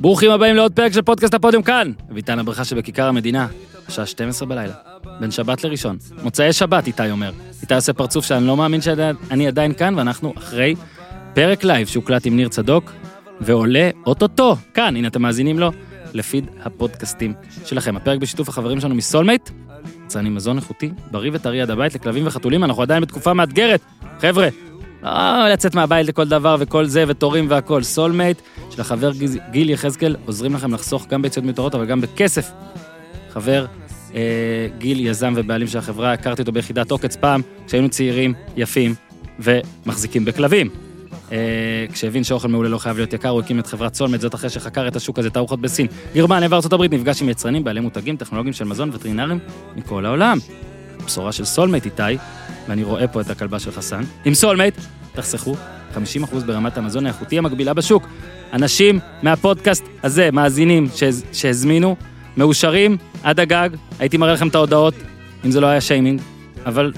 ברוכים הבאים לעוד פרק של פודקאסט הפודיום כאן, אמיתי בן הברכה שבכיכר המדינה, השעה 12 בלילה, בין שבת לראשון. מוצאי שבת, איתי אומר. איתי עושה פרצוף שאני לא מאמין שאני עדיין כאן, ואנחנו אחרי פרק לייב שהוקלט עם ניר צדוק, ועולה אוטוטו, כאן, הנה אתם מאזינים לו, לפיד הפודקאסטים שלכם. הפרק בשיתוף החברים שלנו מסולמייט, יצרנים מזון איכותי, בריא וטרי עד הבית לכלבים וחתולים, אנחנו עדיין בתקופה מאתגרת. חבר'ה, לא לצאת מהבית לכל דבר וכל זה, ותורים והכל. סולמייט של החבר גיל יחזקאל עוזרים לכם לחסוך גם ביציות מיותרות, אבל גם בכסף. חבר אה, גיל, יזם ובעלים של החברה, הכרתי אותו ביחידת עוקץ פעם, כשהיינו צעירים, יפים ומחזיקים בכלבים. אה, כשהבין שאוכל מעולה לא חייב להיות יקר, הוא הקים את חברת סולמייט, זאת אחרי שחקר את השוק הזה, תערוכות בסין, גרמניה וארצות הברית, נפגש עם יצרנים, בעלי מותגים, טכנולוגיים של מזון וטרינרים מכל העולם. בשורה של סולמייט איתי, ואני רואה פה את הכלבה של חסן. עם סולמייט, תחסכו 50% ברמת המזון האיכותי המקבילה בשוק. אנשים מהפודקאסט הזה, מאזינים שהזמינו, מאושרים עד הגג, הייתי מראה לכם את ההודעות, אם זה לא היה שיימינג, אבל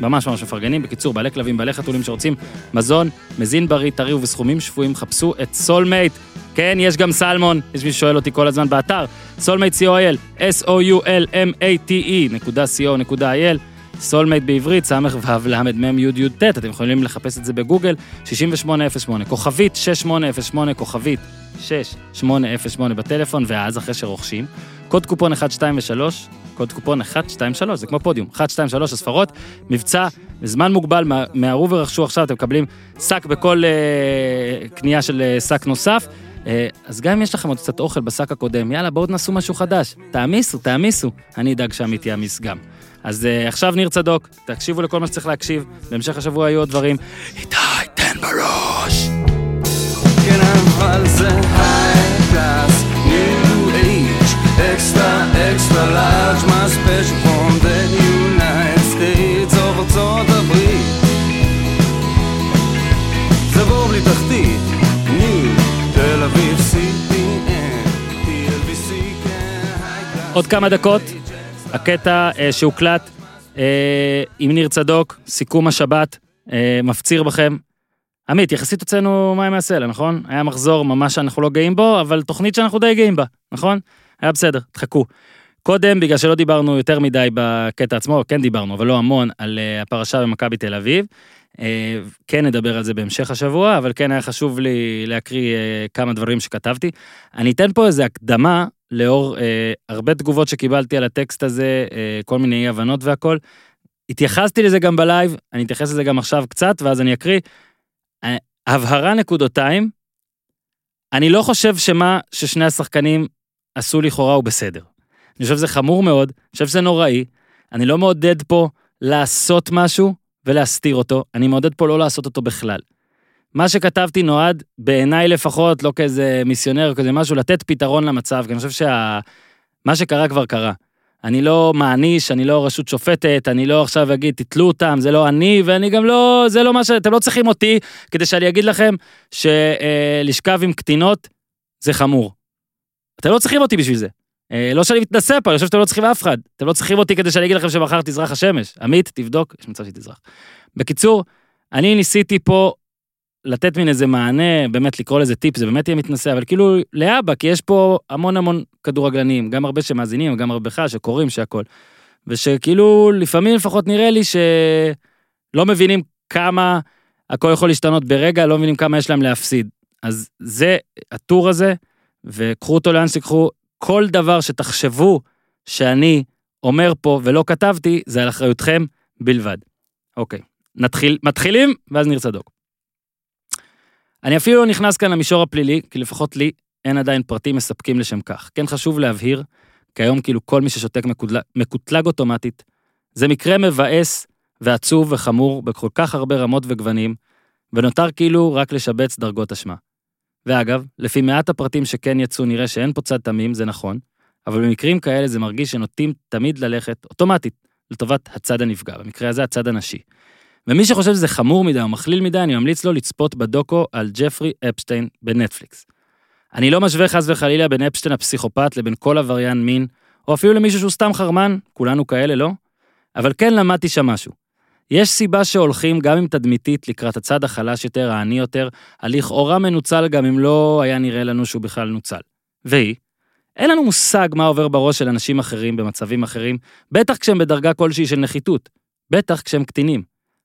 ממש ממש מפרגנים. בקיצור, בעלי כלבים, בעלי חתולים שרוצים מזון, מזין בריא, טרי ובסכומים שפויים, חפשו את סולמייט. כן, יש גם סלמון, יש מי ששואל אותי כל הזמן באתר, סולמייט co.il, s-o-u-l-m-a-t-e נקודה co.il. סולמייט בעברית, סמך וו למד מם יוד יוד ט', אתם יכולים לחפש את זה בגוגל, 6808, כוכבית 6808, כוכבית 6808 בטלפון, ואז אחרי שרוכשים, קוד קופון 1, 2 ו-3, קוד קופון 1, 2, 3, זה כמו פודיום, 1, 2, 3 הספרות, מבצע, בזמן מוגבל, מהרו ורכשו עכשיו, אתם מקבלים שק בכל אה, קנייה של אה, שק נוסף. אה, אז גם אם יש לכם עוד קצת אוכל בשק הקודם, יאללה, בואו תנסו משהו חדש. תעמיסו, תעמיסו. אני אדאג שעמית יעמיס גם. אז uh, עכשיו ניר צדוק, תקשיבו לכל מה שצריך להקשיב, בהמשך השבוע יהיו עוד דברים. איתי, תן בראש! כן, תחתית, עוד כמה דקות. הקטע אה, שהוקלט אה, עם ניר צדוק, סיכום השבת, אה, מפציר בכם. עמית, יחסית הוצאנו מים מהסלע, נכון? היה מחזור ממש שאנחנו לא גאים בו, אבל תוכנית שאנחנו די גאים בה, נכון? היה בסדר, תחכו. קודם, בגלל שלא דיברנו יותר מדי בקטע עצמו, כן דיברנו, אבל לא המון, על הפרשה במכבי תל אביב. Uh, כן נדבר על זה בהמשך השבוע, אבל כן היה חשוב לי להקריא uh, כמה דברים שכתבתי. אני אתן פה איזה הקדמה לאור אה, הרבה תגובות שקיבלתי על הטקסט הזה, אה, כל מיני אי הבנות והכל. התייחסתי לזה גם בלייב, אני אתייחס לזה גם עכשיו קצת, ואז אני אקריא. אה, הבהרה נקודותיים, אני לא חושב שמה ששני השחקנים עשו לכאורה הוא בסדר. אני חושב שזה חמור מאוד, אני חושב שזה נוראי, אני לא מעודד פה לעשות משהו ולהסתיר אותו, אני מעודד פה לא לעשות אותו בכלל. מה שכתבתי נועד, בעיניי לפחות, לא כאיזה מיסיונר או כזה משהו, לתת פתרון למצב, כי אני חושב שמה שה... שקרה כבר קרה. אני לא מעניש, אני לא רשות שופטת, אני לא עכשיו אגיד, תתלו אותם, זה לא אני, ואני גם לא, זה לא מה ש... אתם לא צריכים אותי כדי שאני אגיד לכם שלשכב עם קטינות זה חמור. אתם לא צריכים אותי בשביל זה. אה, לא שאני מתנשא פה, אני חושב שאתם לא צריכים אף אחד. אתם לא צריכים אותי כדי שאני אגיד לכם שמחר תזרח השמש. עמית, תבדוק, יש מצב שתזרח. בקיצור, אני ניסיתי פה לתת מין איזה מענה, באמת לקרוא לזה טיפ, זה באמת יהיה מתנשא, אבל כאילו לאבא, כי יש פה המון המון כדורגלנים, גם הרבה שמאזינים, גם הרבה בכלל, שקוראים, שהכל. ושכאילו, לפעמים לפחות נראה לי שלא מבינים כמה הכל יכול להשתנות ברגע, לא מבינים כמה יש להם להפסיד. אז זה הטור הזה, וקחו אותו לאן שתיקחו, כל דבר שתחשבו שאני אומר פה ולא כתבתי, זה על אחריותכם בלבד. אוקיי, נתחיל, מתחילים, ואז ניר צדוק. אני אפילו לא נכנס כאן למישור הפלילי, כי לפחות לי אין עדיין פרטים מספקים לשם כך. כן חשוב להבהיר, כי היום כאילו כל מי ששותק מקוטלג, מקוטלג אוטומטית, זה מקרה מבאס ועצוב וחמור בכל כך הרבה רמות וגוונים, ונותר כאילו רק לשבץ דרגות אשמה. ואגב, לפי מעט הפרטים שכן יצאו נראה שאין פה צד תמים, זה נכון, אבל במקרים כאלה זה מרגיש שנוטים תמיד ללכת, אוטומטית, לטובת הצד הנפגע, במקרה הזה הצד הנשי. ומי שחושב שזה חמור מדי או מכליל מדי, אני ממליץ לו לצפות בדוקו על ג'פרי אפשטיין בנטפליקס. אני לא משווה חס וחלילה בין אפשטיין הפסיכופת לבין כל עבריין מין, או אפילו למישהו שהוא סתם חרמן, כולנו כאלה, לא? אבל כן למדתי שם משהו. יש סיבה שהולכים, גם אם תדמיתית, לקראת הצד החלש יותר, העני יותר, הלכאורה מנוצל גם אם לא היה נראה לנו שהוא בכלל נוצל. והיא, אין לנו מושג מה עובר בראש של אנשים אחרים במצבים אחרים, בטח כשהם בדרגה כלשהי של נחיתות, בטח כשהם קטינים.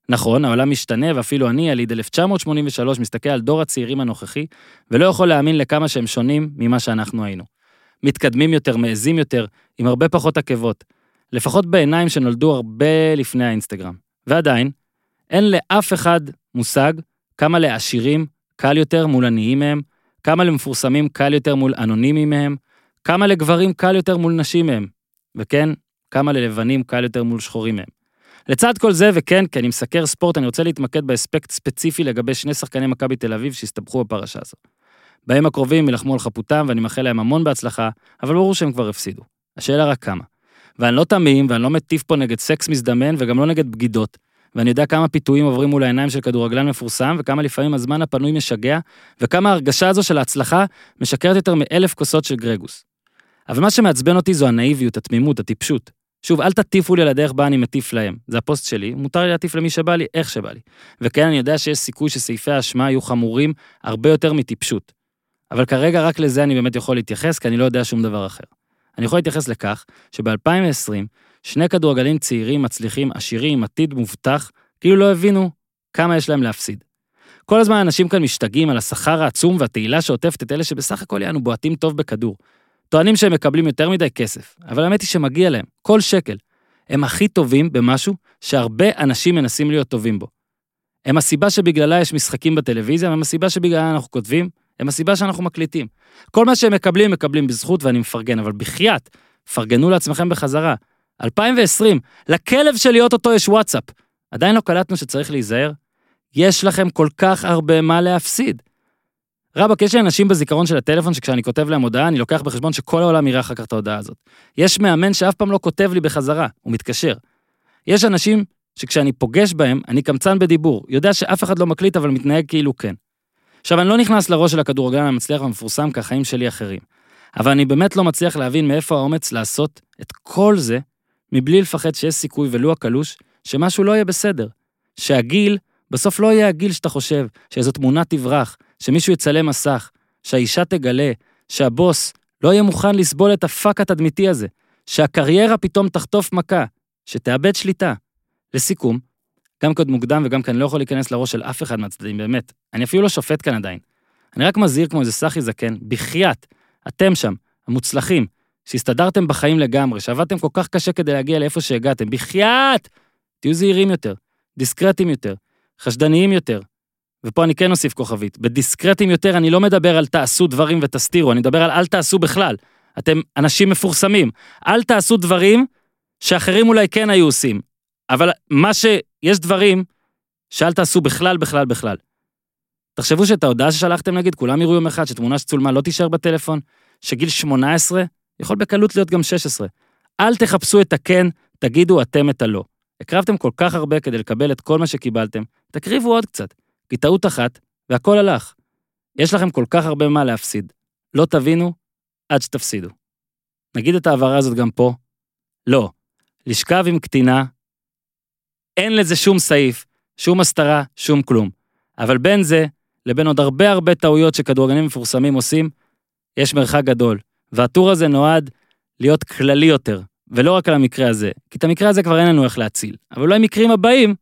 נכון, העולם משתנה, ואפילו אני, יליד 1983, מסתכל על דור הצעירים הנוכחי, ולא יכול להאמין לכמה שהם שונים ממה שאנחנו היינו. מתקדמים יותר, מעזים יותר, עם הרבה פחות עקבות. לפחות בעיניים שנולדו הרבה לפני האינסטגרם. ועדיין, אין לאף אחד מושג כמה לעשירים קל יותר מול עניים מהם, כמה למפורסמים קל יותר מול אנונימיים מהם, כמה לגברים קל יותר מול נשים מהם, וכן, כמה ללבנים קל יותר מול שחורים מהם. לצד כל זה, וכן, כי אני מסקר ספורט, אני רוצה להתמקד באספקט ספציפי לגבי שני שחקני מכבי תל אביב שהסתבכו בפרשה הזו. בימים הקרובים יילחמו על חפותם ואני מאחל להם המון בהצלחה, אבל ברור שהם כבר הפסידו. השאלה רק כמה. ואני לא תמים ואני לא מטיף פה נגד סקס מזדמן וגם לא נגד בגידות. ואני יודע כמה פיתויים עוברים מול העיניים של כדורגלן מפורסם, וכמה לפעמים הזמן הפנוי משגע, וכמה ההרגשה הזו של ההצלחה משקרת יותר מאלף כוסות של גרגוס. אבל מה שמעצבן אותי זו הנאיביות, התמימות, הטיפשות. שוב, אל תטיפו לי על הדרך בה אני מטיף להם. זה הפוסט שלי, מותר לי להטיף למי שבא לי, איך שבא לי. וכן, אני יודע שיש סיכוי שסעיפי האשמה יהיו חמורים הרבה יותר מטיפשות. אבל כרגע רק לזה אני באמת יכול להתייחס, כי אני לא יודע שום דבר אחר. אני יכול להתייחס לכך שב-2020, שני כדורגלים צעירים, מצליחים, עשירים, עתיד מובטח, כאילו לא הבינו כמה יש להם להפסיד. כל הזמן אנשים כאן משתגעים על השכר העצום והתהילה שעוטפת את אלה שבסך הכל יענו בועטים טוב בכדור. טוענים שהם מקבלים יותר מדי כסף, אבל האמת היא שמגיע להם, כל שקל. הם הכי טובים במשהו שהרבה אנשים מנסים להיות טובים בו. הם הסיבה שבגללה יש משחקים בטלוויזיה, הם הסיבה שבגללה אנחנו כותבים, הם הסיבה שאנחנו מקליטים. כל מה שהם מקבלים, מקבלים בזכות ואני מפרגן, אבל בחייאת, פרגנו לעצמכם בחזרה. 2020, לכלב שלי אוטוטו יש וואטסאפ. עדיין לא קלטנו שצריך להיזהר? יש לכם כל כך הרבה מה להפסיד. רבאק, יש לי אנשים בזיכרון של הטלפון שכשאני כותב להם הודעה, אני לוקח בחשבון שכל העולם יראה אחר כך את ההודעה הזאת. יש מאמן שאף פעם לא כותב לי בחזרה, הוא מתקשר. יש אנשים שכשאני פוגש בהם, אני קמצן בדיבור, יודע שאף אחד לא מקליט אבל מתנהג כאילו כן. עכשיו, אני לא נכנס לראש של הכדורגלן המצליח והמפורסם, כי החיים שלי אחרים. אבל אני באמת לא מצליח להבין מאיפה האומץ לעשות את כל זה, מבלי לפחד שיש סיכוי, ולו הקלוש, שמשהו לא יהיה בסדר. שהגיל, בסוף לא יהיה הגיל שאתה חושב, שאיזו תמונה תברח, שמישהו יצלם מסך, שהאישה תגלה, שהבוס לא יהיה מוכן לסבול את הפאק התדמיתי הזה, שהקריירה פתאום תחטוף מכה, שתאבד שליטה. לסיכום, גם כי עוד מוקדם וגם כי אני לא יכול להיכנס לראש של אף אחד מהצדדים, באמת. אני אפילו לא שופט כאן עדיין. אני רק מזהיר כמו איזה סחי זקן, בחייאת, אתם שם, המוצלחים, שהסתדרתם בחיים לגמרי, שעבדתם כל כך קשה כדי להגיע לאיפה שהגעתם, בחייאת! תהיו זהירים יותר, דיסקרטיים יותר, חשדניים יותר. ופה אני כן אוסיף כוכבית, בדיסקרטיים יותר אני לא מדבר על תעשו דברים ותסתירו, אני מדבר על אל תעשו בכלל. אתם אנשים מפורסמים, אל תעשו דברים שאחרים אולי כן היו עושים. אבל מה ש... יש דברים שאל תעשו בכלל, בכלל, בכלל. תחשבו שאת ההודעה ששלחתם נגיד, כולם יראו יום אחד שתמונה שצולמה לא תישאר בטלפון, שגיל 18 יכול בקלות להיות גם 16. אל תחפשו את הכן, תגידו אתם את הלא. הקרבתם כל כך הרבה כדי לקבל את כל מה שקיבלתם, תקריבו עוד קצת, כי טעות אחת, והכל הלך. יש לכם כל כך הרבה מה להפסיד. לא תבינו עד שתפסידו. נגיד את ההעברה הזאת גם פה? לא. לשכב עם קטינה, אין לזה שום סעיף, שום הסתרה, שום כלום. אבל בין זה, לבין עוד הרבה הרבה טעויות שכדורגלנים מפורסמים עושים, יש מרחק גדול. והטור הזה נועד להיות כללי יותר, ולא רק על המקרה הזה, כי את המקרה הזה כבר אין לנו איך להציל. אבל אולי מקרים הבאים,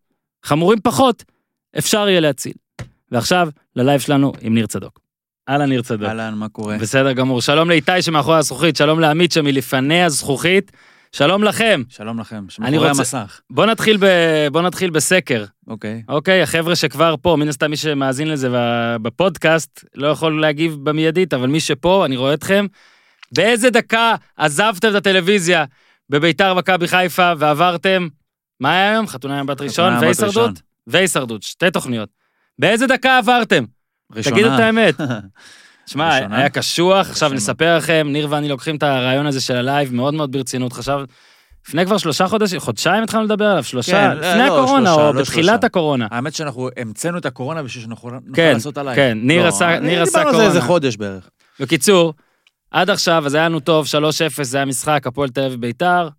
חמורים פחות, אפשר יהיה להציל. ועכשיו, ללייב שלנו עם ניר צדוק. אהלן ניר צדוק. אהלן, מה קורה? בסדר גמור. שלום לאיתי שמאחורי הזכוכית, שלום לעמית שמלפני הזכוכית. שלום לכם. שלום לכם, אני שמאחורי רוצה- המסך. בוא נתחיל, ב... בוא נתחיל בסקר. אוקיי. אוקיי, החבר'ה שכבר פה, מן הסתם מי שמאזין לזה בפודקאסט, לא יכול להגיב במיידית, אבל מי שפה, אני רואה אתכם. באיזה דקה עזבתם את הטלוויזיה בביתר מכבי חיפה ועברתם, מה היה היום? חתונה עם בת ראשון. והישרדות? והישרדות, שתי תוכניות. באיזה דקה עברתם? ראשונה. תגידו את האמת. שמע? היה קשוח, עכשיו. נספר לכם, ניר ואני לוקחים את הרעיון הזה של הלייב מאוד מאוד ברצינות, חשב, לפני כבר שלושה חודשים, חודשיים התחלנו לדבר עליו, שלושה, כן, לפני לא, הקורונה, שלושה, או לא בתחילת שלושה. הקורונה. האמת שאנחנו המצאנו את הקורונה בשביל שנוכל נוכל כן, לעשות עליי. כן, ניר לא, עשה- ניר עשה דיברנו על זה איזה קורונה. חודש בערך. בקיצור, עד עכשיו, אז היה לנו טוב, 3-0, זה היה משחק, הפועל תל אביב ביתר,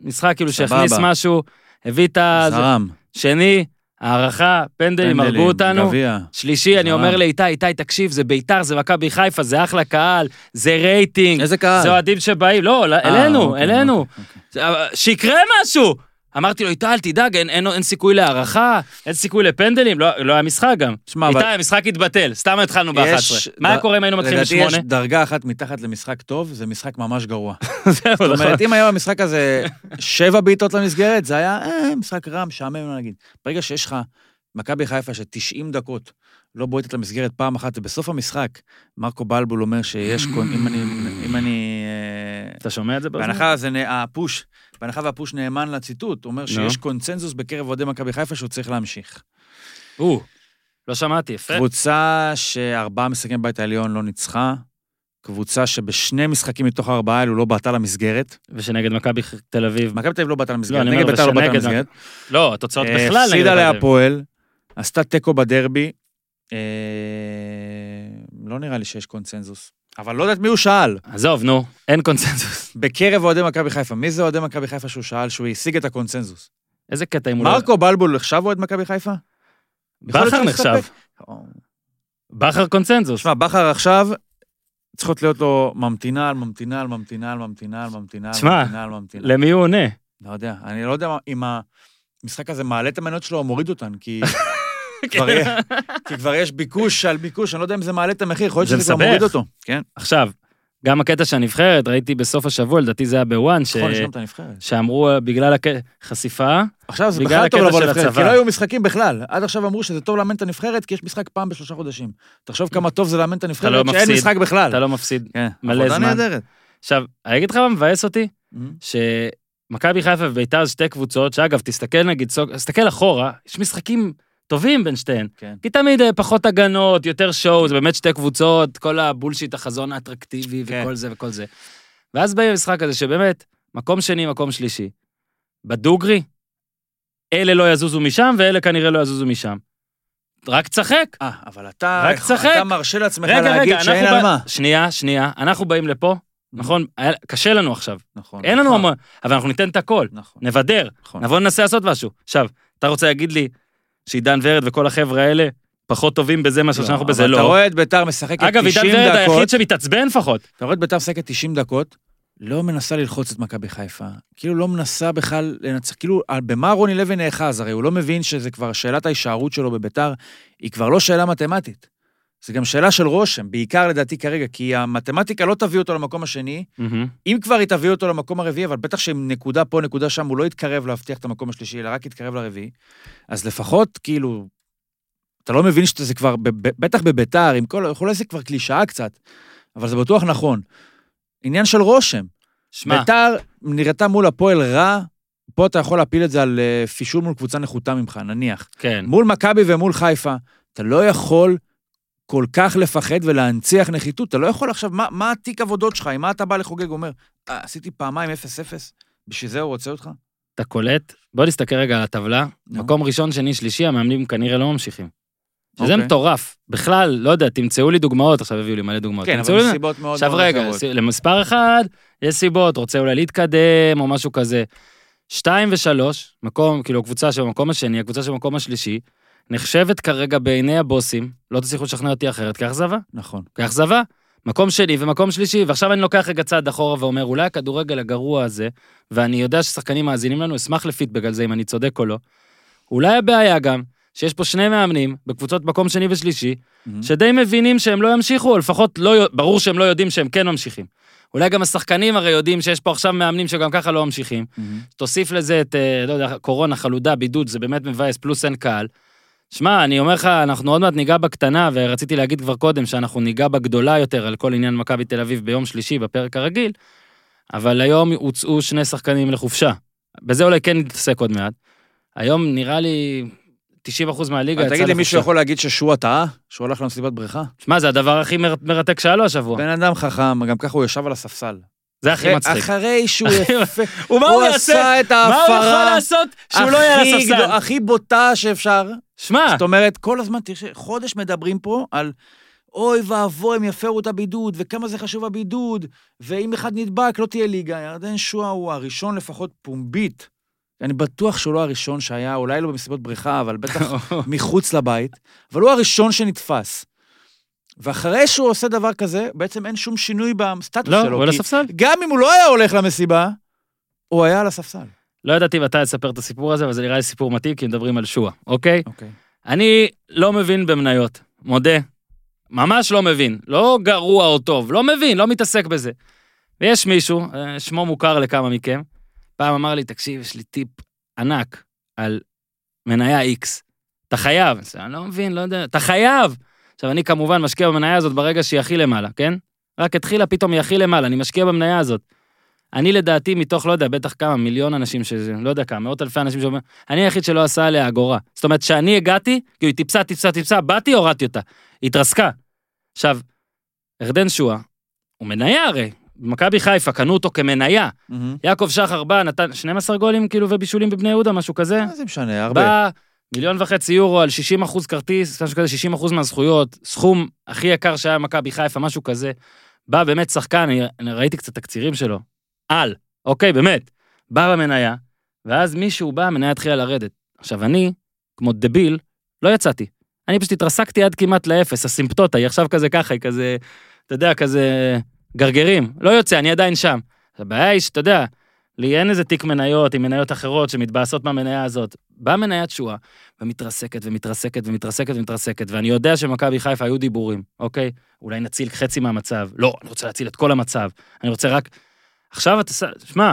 משחק כאילו. שהכניס משהו, הביא את ה... זרם. שני, הערכה, פנדלים, הרגו אותנו. גביע. שלישי, אני. אומר לאיתי, איתי, תקשיב, זה ביתר, זה מכבי חיפה, זה אחלה קהל, זה רייטינג, איזה קהל? זה אוהדים שבאים, לא, אה, אלינו, אוקיי, אלינו. אוקיי, אוקיי. שיקרה משהו! אמרתי לו, איתי, אל תדאג, אין, אין, אין סיכוי להערכה, אין סיכוי לפנדלים, לא, לא היה משחק גם. שמע, איתי, אבל המשחק התבטל, סתם התחלנו יש- ב-11. מה היה קורה אם היינו מתחילים לדעתי יש? דרגה אחת מתחת למשחק טוב, זה משחק ממש גרוע. זאת נכון. אומרת, אם היה במשחק הזה שבע בעיטות למסגרת, זה היה אה, משחק רע, משעמם נגיד. ברגע שיש לך מכבי חיפה ש-90 דקות לא בועטת למסגרת פעם אחת, ובסוף המשחק, מרקו בלבול אומר שיש, אם אני, אתה שומע את זה בזמן? בהנחה זה, הפוש, בהנחה והפוש נאמן לציטוט, אומר שיש קונצנזוס בקרב אוהדי מכבי חיפה שהוא צריך להמשיך. או, לא שמעתי, יפה. קבוצה שארבעה משחקים בבית העליון לא ניצחה, קבוצה שבשני משחקים מתוך הארבעה האלו לא בעטה למסגרת. ושנגד מכבי תל אביב. מכבי תל אביב לא בעטה למסגרת, אני נגד בית"ר לא בעטה למסגרת. לא, התוצאות אה, בכלל נגד הפסידה. להפועל, עשתה תיקו בדרבי. אה, לא נראה לי שיש קונצנזוס. אבל לא יודעת מי הוא שאל. עזוב, נו, אין קונצנזוס. בקרב אוהדי מכבי חיפה, מי זה אוהדי מכבי חיפה שהוא שאל שהוא השיג את הקונצנזוס? איזה קטע אם הוא לא... מרקו בלבול נחשב אוהד מכבי חיפה? בכר נחשב. בכר קונצנזוס. תשמע, בכר עכשיו, צריכות להיות לו ממתינה על ממתינה על ממתינה על ממתינה על ממתינה על ממתינה ממתינה. למי הוא עונה? לא יודע, אני לא יודע אם המשחק הזה מעלה את המניות שלו או מוריד אותן, כי כי כבר יש ביקוש על ביקוש, אני לא יודע אם זה מעלה את המחיר, יכול להיות זה שזה כבר. מוריד אותו. כן, עכשיו, גם הקטע של הנבחרת, ראיתי בסוף השבוע, לדעתי זה היה בוואן, ש- נכון. שאמרו אה, בגלל החשיפה, עכשיו זה בכלל טוב לבוא לנבחרת. כי לא היו משחקים בכלל. עד עכשיו אמרו שזה טוב לאמן את הנבחרת, כי יש משחק פעם בשלושה חודשים. תחשוב כמה טוב זה לאמן את לא הנבחרת, שאין מפסיד. משחק בכלל. אתה לא מפסיד. כן, מלא זמן. נהדרת. עכשיו, אני אגיד לך מה מבאס אותי, Mhm. שמכבי חיפה וביתר זה שתי קבוצות, שאגב, תסתכל נגיד, תסתכל אחורה, יש משחקים טובים בין שתיהן. כן. כי תמיד אה, פחות הגנות, יותר שואו, זה באמת שתי קבוצות, כל הבולשיט, החזון האטרקטיבי כן. וכל זה וכל זה. ואז באים למשחק הזה שבאמת, מקום שני, מקום שלישי. בדוגרי, אלה לא יזוזו משם ואלה כנראה לא יזוזו משם. רק תשחק. אה, אבל אתה רק תשחק. אתה מרשה לעצמך רגע, להגיד רגע, שאין. על מה. שנייה, שנייה, אנחנו באים לפה, נכון? היה- קשה לנו עכשיו. נכון. אין לנו נכון, המון, אבל אנחנו ניתן את הכל. נכון. נבדר, נכון. נבוא ננסה לעשות משהו. עכשיו, אתה רוצה להגיד לי שעידן ורד וכל החבר'ה האלה פחות טובים בזה מאשר שאנחנו בזה? אבל אתה לא. רואה את ביתר משחקת אגב, עידן 90 ורד היחיד דקות, שמתעצבן לפחות. אתה רואה את ביתר משחקת 90 דקות, לא מנסה ללחוץ את מכבי חיפה. כאילו לא מנסה בכלל לנצח, כאילו, במה רוני לוי נאחז? הרי הוא לא מבין שזה כבר שאלת ההישארות שלו בביתר, היא כבר לא שאלה מתמטית. זה גם שאלה של רושם, בעיקר לדעתי כרגע, כי המתמטיקה לא תביא אותו למקום השני, אם כבר היא תביא אותו למקום הרביעי, אבל בטח שעם נקודה פה, נקודה שם, הוא לא יתקרב להבטיח את המקום השלישי, אלא רק יתקרב לרביעי. אז לפחות, כאילו, אתה לא מבין שזה כבר, בטח בביתר, עם כל, אולי זה כבר קלישאה קצת, אבל זה בטוח נכון. עניין של רושם. שמע, ביתר נראתה מול הפועל רע, פה אתה יכול להפיל את זה על אה, פישול מול קבוצה נחותה ממך, נניח. כן. מול מכבי ומול חיפה, אתה לא יכול כל כך לפחד ולהנציח נחיתות. אתה לא יכול עכשיו, מה, מה התיק עבודות שלך? עם מה אתה בא לחוגג? אומר, אה, עשיתי פעמיים 0-0, בשביל זה הוא רוצה אותך? אתה קולט? בוא נסתכל רגע על הטבלה. נו. מקום ראשון, שני, שלישי, המאמנים כנראה לא ממשיכים. שזה אוקיי. מטורף. בכלל, לא יודע, תמצאו לי דוגמאות, עכשיו הביאו לי מלא דוגמאות. כן, אבל לי- מסיבות מאוד עכשיו מאוד רגע, אחרות. למספר אחד, יש סיבות, רוצה אולי להתקדם או משהו כזה. שתיים ושלוש, מקום, כאילו, הקבוצה שבמקום השני, הקבוצה שבמקום השלישי, נחשבת כרגע בעיני הבוסים, לא תצליחו לשכנע אותי אחרת, כאכזבה. נכון. כאכזבה. מקום שני ומקום שלישי, ועכשיו אני לוקח רגע צעד אחורה ואומר, אולי הכדורגל הגרוע הזה, ואני יודע ששחקנים מאזינים לנו, אשמח לפידבק על זה אם אני צודק או לא. אולי הבעיה גם, שיש פה שני מאמנים, בקבוצות מקום שני ושלישי, מהמם. שדי מבינים שהם לא ימשיכו, או לפחות לא, ברור שהם לא יודעים שהם כן ממשיכים. אולי גם השחקנים הרי יודעים שיש פה עכשיו מאמנים שגם ככה לא ממשיכים. מהמם. תוסיף לזה את, אה, לא יודע, קורונה, חלודה, בידוד, זה באמת מבאס, פלוס אין קהל. שמע, אני אומר לך, אנחנו עוד מעט ניגע בקטנה, ורציתי להגיד כבר קודם שאנחנו ניגע בגדולה יותר על כל עניין מכבי תל אביב ביום שלישי, בפרק הרגיל, אבל היום הוצאו שני שחקנים לחופשה. בזה אולי כן נתעסק עוד מעט. היום נראה לי 90% מהליגה אבל יצא תגיד לי, מישהו לחופשה. יכול להגיד ששועה טעה? שהוא הלך למסיבת בריכה? שמע, זה הדבר הכי מר- מרתק שהיה לו השבוע. בן אדם חכם, גם ככה הוא ישב על הספסל. זה הכי מצחיק. אחרי שהוא יפה, ומה הוא? עשה את מה הוא יכול ההפרה לעשות שהוא לא יהיה על הספסל? הכי בוטה שאפשר. שמע, זאת אומרת, כל הזמן, תראה, חודש מדברים פה על אוי ואבוי, הם יפרו את הבידוד, וכמה זה חשוב הבידוד, ואם אחד נדבק, לא תהיה ליגה. ירדן שועה הוא הראשון לפחות פומבית אני בטוח שהוא לא הראשון שהיה, אולי לא במסיבות בריכה, אבל בטח מחוץ לבית, אבל הוא הראשון שנתפס. ואחרי שהוא עושה דבר כזה, בעצם אין שום שינוי בסטטוס לא, שלו. הוא על הספסל. גם אם הוא לא היה הולך למסיבה, הוא היה על הספסל. לא ידעתי מתי לספר את הסיפור הזה, אבל זה נראה לי סיפור מתאים, כי מדברים על שועה, אוקיי? אוקיי. אני לא מבין במניות, מודה. ממש לא מבין. לא גרוע או טוב, לא מבין, לא מתעסק בזה. ויש מישהו, אה, שמו מוכר לכמה מכם, פעם אמר לי, תקשיב, יש לי טיפ ענק על מניה X. אתה חייב. אני לא מבין, לא יודע, אתה חייב. עכשיו, אני כמובן משקיע במניה הזאת ברגע שהיא הכי למעלה, כן? רק התחילה, פתאום היא הכי למעלה, אני משקיע במניה הזאת. אני לדעתי, מתוך, לא יודע, בטח כמה, מיליון אנשים שזה, לא יודע כמה, מאות אלפי אנשים שאומרים, אני היחיד שלא עשה עליה אגורה. זאת אומרת, כשאני הגעתי, כאילו היא טיפסה, טיפסה, טיפסה, באתי, הורדתי אותה. היא התרסקה. עכשיו, ירדן שואה, הוא מניה הרי, במכבי חיפה, קנו אותו כמניה. מהמם. יעקב שחר בא, נתן 12 גולים כאילו ובישולים בבני יהודה, משהו כזה. מה זה משנה, הרבה. בא, מיליון וחצי יורו על 60 אחוז כרטיס, משהו כזה, 60 אחוז מהזכויות, סכום הכי יקר שהיה במכבי חיפה, משהו כזה. בא באמת שחקן, אני, אני ראיתי קצת תקצירים שלו. על, אוקיי, באמת. בא במניה, ואז מישהו בא, המניה התחילה לרדת. עכשיו, אני, כמו דביל, לא יצאתי. אני פשוט התרסקתי עד כמעט לאפס, הסימפטוטה, היא עכשיו כזה ככה, היא כזה, אתה יודע, כזה גרגרים. לא יוצא, אני עדיין שם. הבעיה היא שאתה יודע, לי אין איזה תיק מניות עם מניות אחרות שמתבאסות מהמניה הזאת. באה מניית שואה, ומתרסקת ומתרסקת ומתרסקת ומתרסקת, ואני יודע שמכבי חיפה היו דיבורים, אוקיי? אולי נציל חצי מהמצב. לא, אני רוצה להציל את כל המצב. אני רוצה רק... עכשיו אתה... שמע,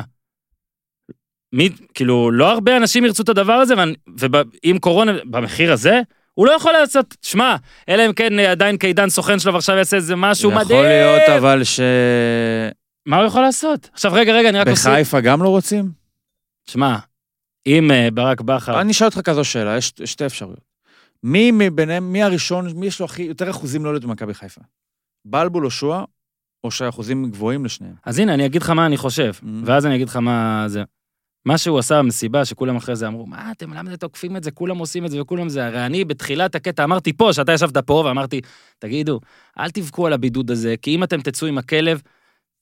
מי, כאילו, לא הרבה אנשים ירצו את הדבר הזה, ואם קורונה, במחיר הזה, הוא לא יכול לעשות, שמע, אלא אם כן אה, עדיין קידן סוכן שלו ועכשיו יעשה איזה משהו מדהים. יכול להיות אבל ש... מה הוא יכול לעשות? עכשיו, רגע, רגע, אני רק אוסיף. בחיפה גם לא רוצים? שמע, אם אה, ברק בכר... אני אשאל אותך כזו שאלה, יש שתי אפשרויות. מי מביניהם, מי הראשון, מי יש לו הכי, יותר אחוזים לא להיות במכבי חיפה? בלבול או שועה, או שהאחוזים גבוהים לשניהם? אז הנה, אני אגיד לך מה אני חושב, Mm. ואז אני אגיד לך מה זה. מה שהוא עשה במסיבה, שכולם אחרי זה אמרו, מה אתם, למה אתם תוקפים את זה, כולם עושים את זה וכולם זה. הרי אני בתחילת הקטע אמרתי פה, שאתה ישבת פה, ואמרתי, תגידו, אל תבכו על הבידוד הזה, כי אם אתם תצאו עם הכלב,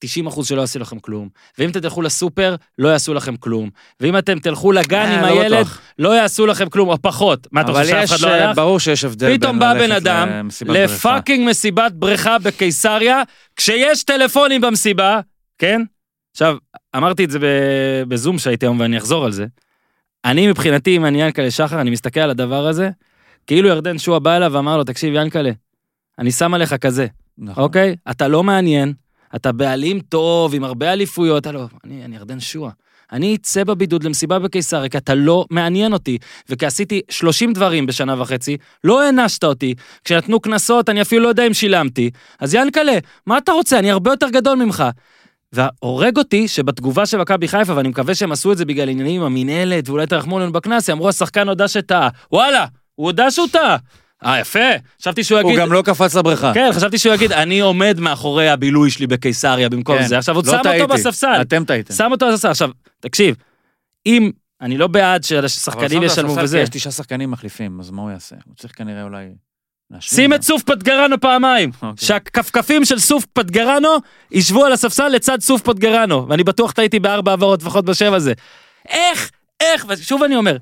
90 אחוז שלא יעשו לכם כלום. ואם אתם תלכו לסופר, לא יעשו לכם כלום. ואם אתם תלכו לגן אה, עם לא הילד. לא יעשו לכם כלום, או פחות. מה, אתה חושב שאף אחד לא אה, הלך? ברור שיש הבדל פתאום בין בא בן אדם. לפאקינג מסיבת בריכה בקיסריה, כשיש טלפונים במסיבה, כן? עכשיו, אמרתי את זה בזום שהייתי היום ואני אחזור על זה. אני מבחינתי, אם אני ינקלה שחר, אני מסתכל על הדבר הזה, כאילו ירדן שועה בא אליו ואמר לו, תקשיב, ינקלה, אני שם עליך כזה, נכון. אוקיי? אתה לא מעניין, אתה בעלים טוב, עם הרבה אליפויות, הלו, אני, אני ירדן שועה. אני אצא בבידוד למסיבה בקיסריה, כי אתה לא מעניין אותי. וכי עשיתי 30 דברים בשנה וחצי, לא הענשת אותי. כשנתנו קנסות, אני אפילו לא יודע אם שילמתי. אז ינקלה, מה אתה רוצה? אני הרבה יותר גדול ממך. והורג אותי שבתגובה של מכבי חיפה, ואני מקווה שהם עשו את זה בגלל עניינים עם המינהלת, ואולי תרחמו עלינו בקנס, אמרו השחקן הודה שטעה. וואלה, הוא הודה שהוא טעה. אה, יפה. חשבתי שהוא הוא יגיד... גם לא קפץ לבריכה. כן, חשבתי שהוא יגיד, אני עומד מאחורי הבילוי שלי בקיסריה במקום כן, זה. עכשיו, הוא לא שם אותו טעיתי. בספסל. אתם טעיתם. שם אותו בספסל. עכשיו, תקשיב, אם, אני לא בעד שהשחקנים ישלמו וזה. יש תשעה שחקנים מחליפים, אז מה הוא יעשה? הוא צריך כנראה אולי... שים. את סוף פטגרנו פעמיים. אוקיי. שהכפכפים של סוף פטגרנו ישבו על הספסל לצד סוף פטגרנו. ואני בטוח טעיתי בארבע העברות לפחות בשם הזה. איך, איך, ושוב אני אומר,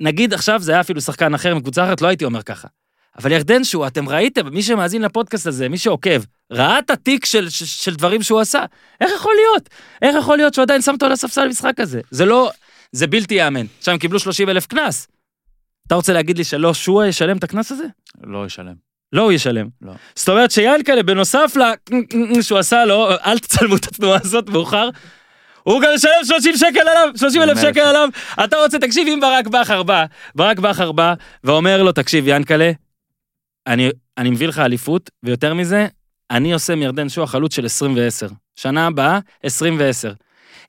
נגיד עכשיו זה היה אפילו שחקן אחר מקבוצה אחרת, לא הייתי אומר ככה. אבל ירדן שהוא, אתם ראיתם, מי שמאזין לפודקאסט הזה, מי שעוקב, ראה את התיק של, של, של דברים שהוא עשה. איך יכול להיות? איך יכול להיות שהוא עדיין שם אותו על הספסל במשחק הזה? זה לא, זה בלתי ייאמן. עכשיו הם קיבלו 30 אלף קנס. אתה רוצה להגיד לי שלא שועה ישלם את הקנס הזה? לא ישלם. לא הוא ישלם. לא. זאת אומרת שיאנקלה, בנוסף ל... שהוא עשה לו, אל תצלמו את התנועה הזאת מאוחר, הוא גם ישלם 30 שקל עליו, 30 אלף 100,000 שקל עליו. אתה רוצה, תקשיב, אם ברק בכר בא, ברק בכר בא ואומר לו, תקשיב, יאנקלה, אני, אני מביא לך אליפות, ויותר מזה, אני עושה מירדן שועה חלוץ של 20 ו-10. שנה הבאה, 20 ו-10.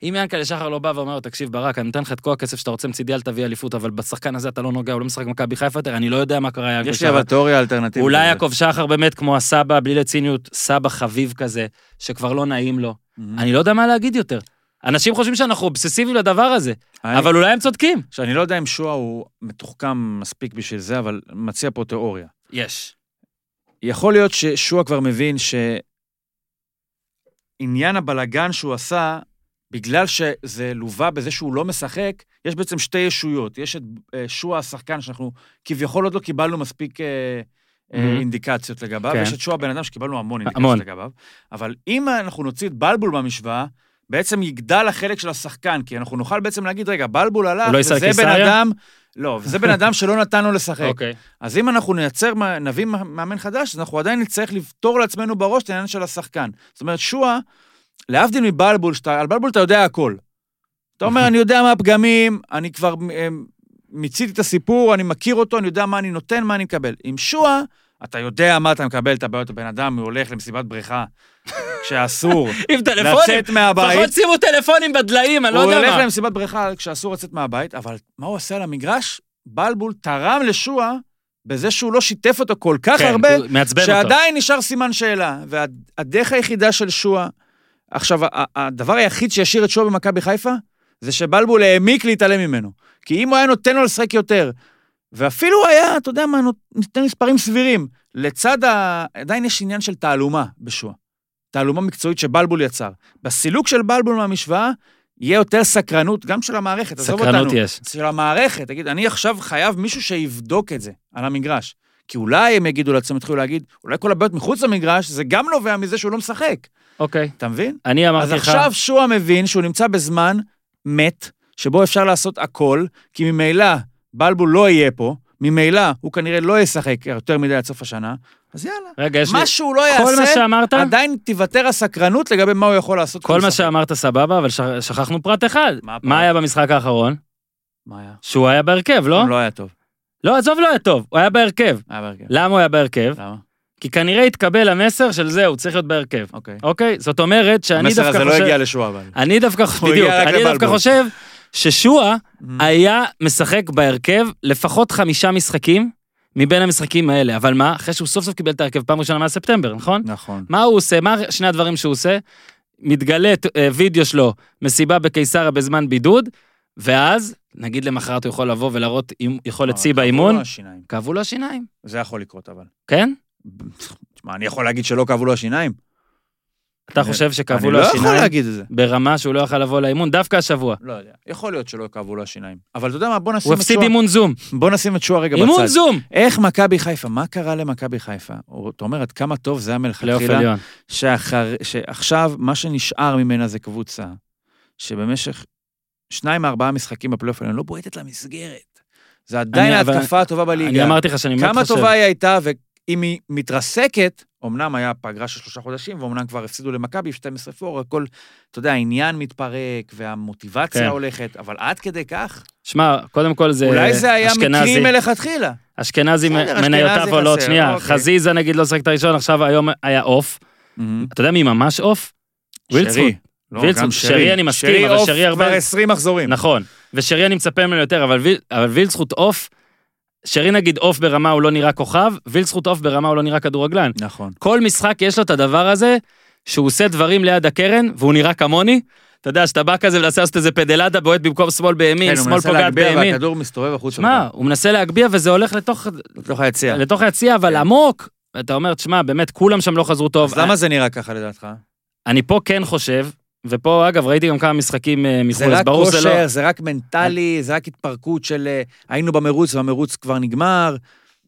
אם ינקלה שחר לא בא ואומר לו, תקשיב, ברק, אני נותן לך את כל הכסף שאתה רוצה מצידי, אל תביא אליפות, אבל בשחקן הזה אתה לא נוגע, הוא לא משחק מכבי חיפה יותר, אני לא יודע מה קרה יש לי. אבל תיאוריה אלטרנטיבית. אולי. יעקב שחר באמת כמו הסבא, בלי לציניות, סבא חביב כזה, שכבר לא נעים לו. אני לא יודע מה להגיד יותר. אנשים חושבים שאנחנו אובססיביים לדבר הזה, אבל אולי הם צודקים. שאני לא יודע אם שועה הוא מתוחכם מספיק בשביל זה, אבל מציע פה תיאוריה. יש. יכול להיות ששועה כבר מבין שעניין הבלגן שהוא עשה, בגלל שזה לווה בזה שהוא לא משחק, יש בעצם שתי ישויות. יש את אה, שועה השחקן, שאנחנו כביכול עוד לא קיבלנו מספיק אה, אה, מהמם. אינדיקציות לגביו, כן. ויש את שועה הבן אדם שקיבלנו המון המון. אינדיקציות לגביו. אבל אם אנחנו נוציא את בלבול מהמשוואה, בעצם יגדל החלק של השחקן, כי אנחנו נוכל בעצם להגיד, רגע, בלבול הלך, לא וזה בן? אדם... לא, וזה בן אדם שלא נתן לו לשחק. אוקיי. אז אם אנחנו נייצר, נביא מאמן חדש, אז אנחנו עדיין נצטרך לפתור לעצמנו בראש את העניין של השחקן. זאת אומרת, שועה, להבדיל מבלבול, שאתה, על בלבול אתה יודע הכל. אתה אומר, אני יודע מה הפגמים, אני כבר אה, מיציתי את הסיפור, אני מכיר אותו, אני יודע מה אני נותן, מה אני מקבל. עם שועה, אתה יודע מה אתה מקבל, את הבעיות הבן אדם, הוא הולך למסיבת בריכה, כשאסור לצאת מהבית. לפחות שימו טלפונים בדליים, אני לא הוא יודע הולך מה. למסיבת בריכה כשאסור לצאת מהבית, אבל מה הוא עושה על המגרש? בלבול תרם לשועה בזה שהוא לא שיתף אותו כל כך כן, הרבה, הוא מעצבן אותו. שעדיין נשאר סימן שאלה. והדרך היחידה של שועה, עכשיו, הדבר היחיד שישאיר את שועה במכבי חיפה, זה שבלבול העמיק להתעלם ממנו. כי אם הוא היה נותן לו לשחק יותר, ואפילו היה, אתה יודע מה, נותן מספרים סבירים, לצד ה... עדיין יש עניין של תעלומה בשועה. תעלומה מקצועית שבלבול יצר. בסילוק של בלבול מהמשוואה, יהיה יותר סקרנות, גם של המערכת, עזוב אותנו. סקרנות יש. של המערכת, תגיד, אני עכשיו חייב מישהו שיבדוק את זה על המגרש. כי אולי הם יגידו לעצמם, יתחילו להגיד, אולי כל הבעיות מחוץ למגרש, זה גם נובע מזה שהוא לא משחק. אוקיי. אתה מבין? אני אז אמרתי לך... עכשיו שועה מבין שהוא נמצא בזמן מת, שבו אפשר לעשות הכל, כי ממילא בלבול לא יהיה פה, ממילא הוא כנראה לא ישחק יותר מדי עד סוף השנה, אז יאללה. רגע, יש לי... מה שהוא לא כל מה יעשה, שאמרת, עדיין תיוותר הסקרנות לגבי מה הוא יכול לעשות. כל מה משחק. שאמרת סבבה, אבל שכ- שכחנו פרט אחד. מה? מה היה במשחק האחרון? מה היה? שהוא היה בהרכב, לא? לא היה טוב. לא, עזוב, לא היה טוב, הוא היה בהרכב. היה בהרכב. למה הוא היה בהרכב? למה? כי כנראה התקבל המסר של זהו, צריך להיות בהרכב. אוקיי. אוקיי? זאת אומרת שאני המסר דווקא הזה לא חושב... הגיע לשועה, אבל. אני דווקא, הוא בדיוק, אני דווקא. חושב ששועה Mm. היה משחק בהרכב לפחות חמישה משחקים מבין המשחקים האלה, אבל מה? אחרי שהוא סוף סוף קיבל את ההרכב פעם ראשונה מאז ספטמבר, נכון? נכון. מה הוא עושה? מה שני הדברים שהוא עושה? מתגלה אה, וידאו שלו, מסיבה בקיסריה בזמן בידוד, ואז, נגיד למחרת הוא יכול לבוא ולהראות יכולת שיא כאבו באימון. כאבו לו השיניים, זה יכול לקרות, אבל. כן? תשמע, אני יכול להגיד שלא כאבו לו השיניים? אתה אני- חושב שכאבו אני לו לא יכול השיניים להגיד את זה. ברמה שהוא לא יכל לבוא לאימון, דווקא השבוע. לא יודע. יכול להיות שלא כאבו לו השיניים. אבל אתה יודע מה, בוא נשים הוא את הפסיד שועה. אימון זום. בוא נשים את שועה רגע אימון בצד. זום! איך מכבי חיפה, מה קרה למכבי חיפה? אתה אומר עד כמה טוב זה היה מלכתחילה, שעכשיו מה שנשאר ממנה זה קבוצה שבמשך שניים מארבעה משחקים בפלייאוף העליון לא בועטת למסגרת. זה עדיין אני- ההתקפה הטובה בליגה. אני אמרתי לך שאני באמת כמה חושב... טובה היא הייתה, ואם היא מתרסקת, אמנם היה פגרה של שלושה חודשים, ואומנם כבר הפסידו למכבי 12 פור, הכל, אתה יודע, העניין מתפרק, והמוטיבציה כן. הולכת, אבל עד כדי כך, שמע, קודם כל זה אולי זה היה אשכנזי. מקרי מלכתחילה. אשכנזי אשכנזי מניותיו עולות, חסר, שנייה, אוקיי. חזיזה נגיד לא שחק את הראשון, עכשיו היום היה עוף. אתה יודע מי ממש עוף? וילצחוט. שרי. לא, וילצחוט, גם שרי אני מסכים, אבל עוף שרי הרבה- כבר 20 מחזורים. נכון. ושרי אני מצפה ממנו יותר, אבל ויל- אבל וילצחוט עוף, שרי נגיד עוף ברמה הוא לא נראה כוכב, וילצחוט עוף ברמה הוא לא נראה כדורגלן. נכון. כל משחק יש לו את הדבר הזה, שהוא עושה דברים ליד הקרן, והוא נראה כמוני. אתה יודע, שאתה בא כזה ומנסה לעשות איזה פדלדה, בועט במקום שמאל בימין, כן, הוא שמאל מנסה פוגעת להגביה בימין. והכדור מסתובב החוצה. שמע, הוא מנסה להגביה וזה הולך לתוך, לתוך היציאה. לתוך היציע, אבל כן. עמוק. אתה אומר, תשמע, באמת, כולם שם לא חזרו טוב. אז למה זה נראה ככה לדעתך? אני פה כן חושב, ופה, אגב, ראיתי גם כמה משחקים אה, מחו"ל, זה אז רק ברור שזה לא... כושר, זה רק מנטלי, זה רק התפרקות של אה, היינו במרוץ והמרוץ כבר נגמר.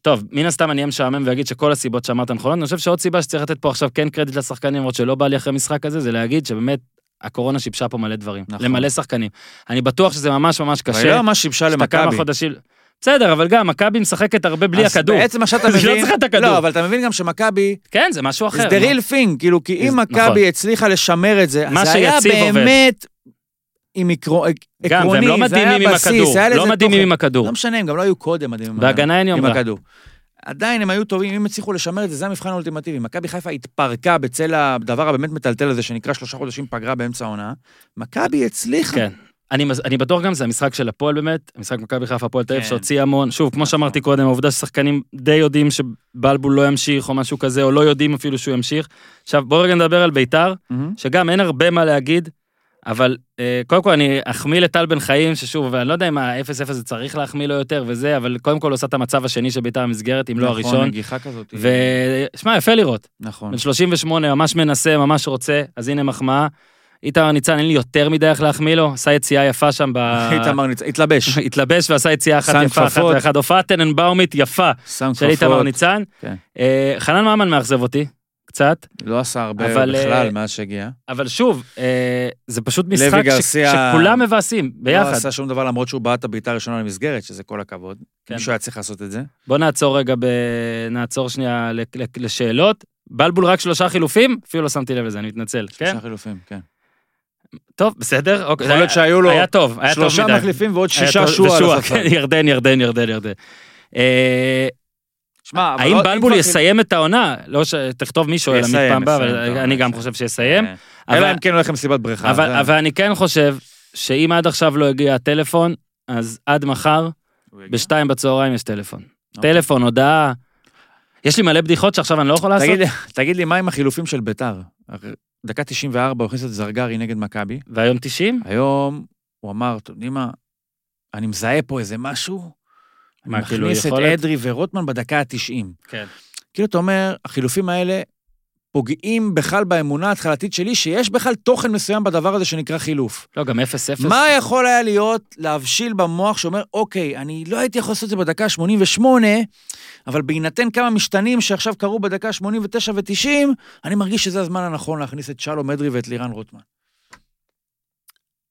טוב, מן הסתם אני אהיה משעמם ואגיד שכל הסיבות שאמרת נכונות. אני חושב שעוד סיבה שצריך לתת פה עכשיו כן קרדיט לשחקנים, למרות שלא בא לי אחרי משחק הזה, זה להגיד שבאמת הקורונה שיבשה פה מלא דברים. נכון. למלא שחקנים. אני בטוח שזה ממש ממש אבל היא קשה. לא ממש שיבשה למכבי. חודשים... בסדר, אבל גם, מכבי משחקת הרבה בלי אז הכדור. בעצם מה שאתה היא לא מבין... צריכה את הכדור. לא, אבל אתה מבין גם שמכבי, כן, זה משהו אחר. זה the real thing, כאילו, כי אם נכון. מכבי הצליחה לשמר את זה, זה היה. באמת עם עקרו- גם, והם עקרוני, לא זה היה מדהימים עם בסיס, הכדור. היה לזה לא מדהימים. עם הכדור. לא משנה, הם גם לא היו קודם מדהימים עם. הכדור. עדיין הם היו טובים, אם הצליחו לשמר את זה, זה המבחן האולטימטיבי. מכבי חיפה התפרקה בצל הדבר הבאמת מטלטל הזה, שנקרא שלושה חודשים פגרה באמצע העונה. מכבי הצליחה. כן. אני, אני בטוח גם, זה המשחק של הפועל באמת, המשחק מכבי חיפה הפועל תל אביב כן. שהוציא המון, שוב, כמו נכון. שאמרתי קודם, העובדה ששחקנים די יודעים שבלבול לא ימשיך או משהו כזה, או לא יודעים אפילו שהוא ימשיך. עכשיו, בואו רגע נדבר על ביתר, מהמם. שגם אין הרבה מה להגיד, אבל אה, קודם כל אני אחמיא לטל בן חיים, ששוב, אני לא יודע אם ה-0-0 זה צריך להחמיא לו יותר וזה, אבל קודם כל עושה את המצב השני של ביתר במסגרת, אם לא נכון, הראשון. נגיחה כזאת. ושמע, יפה לראות. נכון. בן 38, ממש מנסה, ממש רוצה, אז הנה מחמאה. איתמר ניצן, אין לי יותר מדי איך להחמיא לו, עשה יציאה יפה שם ב... איתמר ניצ- התלבש. התלבש ועשה יציאה אחת יפה, אחת. ואחת. הופעת טננבאומית יפה של איתמר. ניצן. כן. אה, חנן ממן מאכזב אותי, קצת, לא עשה הרבה אבל, בכלל אה, מאז שהגיע. אבל שוב, אה, זה פשוט משחק גרסיה- שכולם מבאסים לא ביחד. עשה שום דבר למרות שהוא בעט הבעיטה הראשונה למסגרת, שזה כל הכבוד. כן. מישהו היה צריך לעשות את זה. בוא נעצור רגע, ב... נעצור שנייה לשאלות. בלבול רק שלושה חילופים? אפילו לא שמתי לב לזה, אני מתנצל. כן? שלושה חילופים, כן. טוב, בסדר. אוקיי. יכול להיות שהיו לו היה טוב, היה טוב. שלושה מחליפים ועוד שישה שועה על הספסל. כן, ירדן, ירדן, ירדן, ירדן. אה, שמע, האם לא- בלבול יסיים את העונה? לא ש... תכתוב מי שואל עמית יסיים, פעם הבאה, אבל אני גם. חושב שיסיים. כן. אבל- אלא אם כן הולך למסיבת בריכה. אבל זה- אבל אני כן חושב שאם עד עכשיו לא הגיע הטלפון, אז עד מחר? בשתיים בצהריים יש טלפון. אוקיי. טלפון, הודעה. יש לי מלא בדיחות שעכשיו אני לא יכול לעשות. תגיד לי, מה עם החילופים של ביתר? דקה 94 הוא הכניס את זרגרי נגד מכבי. והיום 90? היום הוא אמר, אתם יודעים מה, אני מזהה פה איזה משהו, אני מה, כאילו, מכניס את יכולת? אדרי ורוטמן בדקה ה-90. כן. כאילו, אתה אומר, החילופים האלה פוגעים בכלל באמונה ההתחלתית שלי, שיש בכלל תוכן מסוים בדבר הזה שנקרא חילוף. לא, גם 0-0. מה יכול היה להיות להבשיל במוח שאומר, אוקיי, אני לא הייתי יכול לעשות את זה בדקה 88, אבל בהינתן כמה משתנים שעכשיו קרו בדקה 89 ו-90, אני מרגיש שזה הזמן הנכון להכניס את שלום אדרי ואת לירן רוטמן.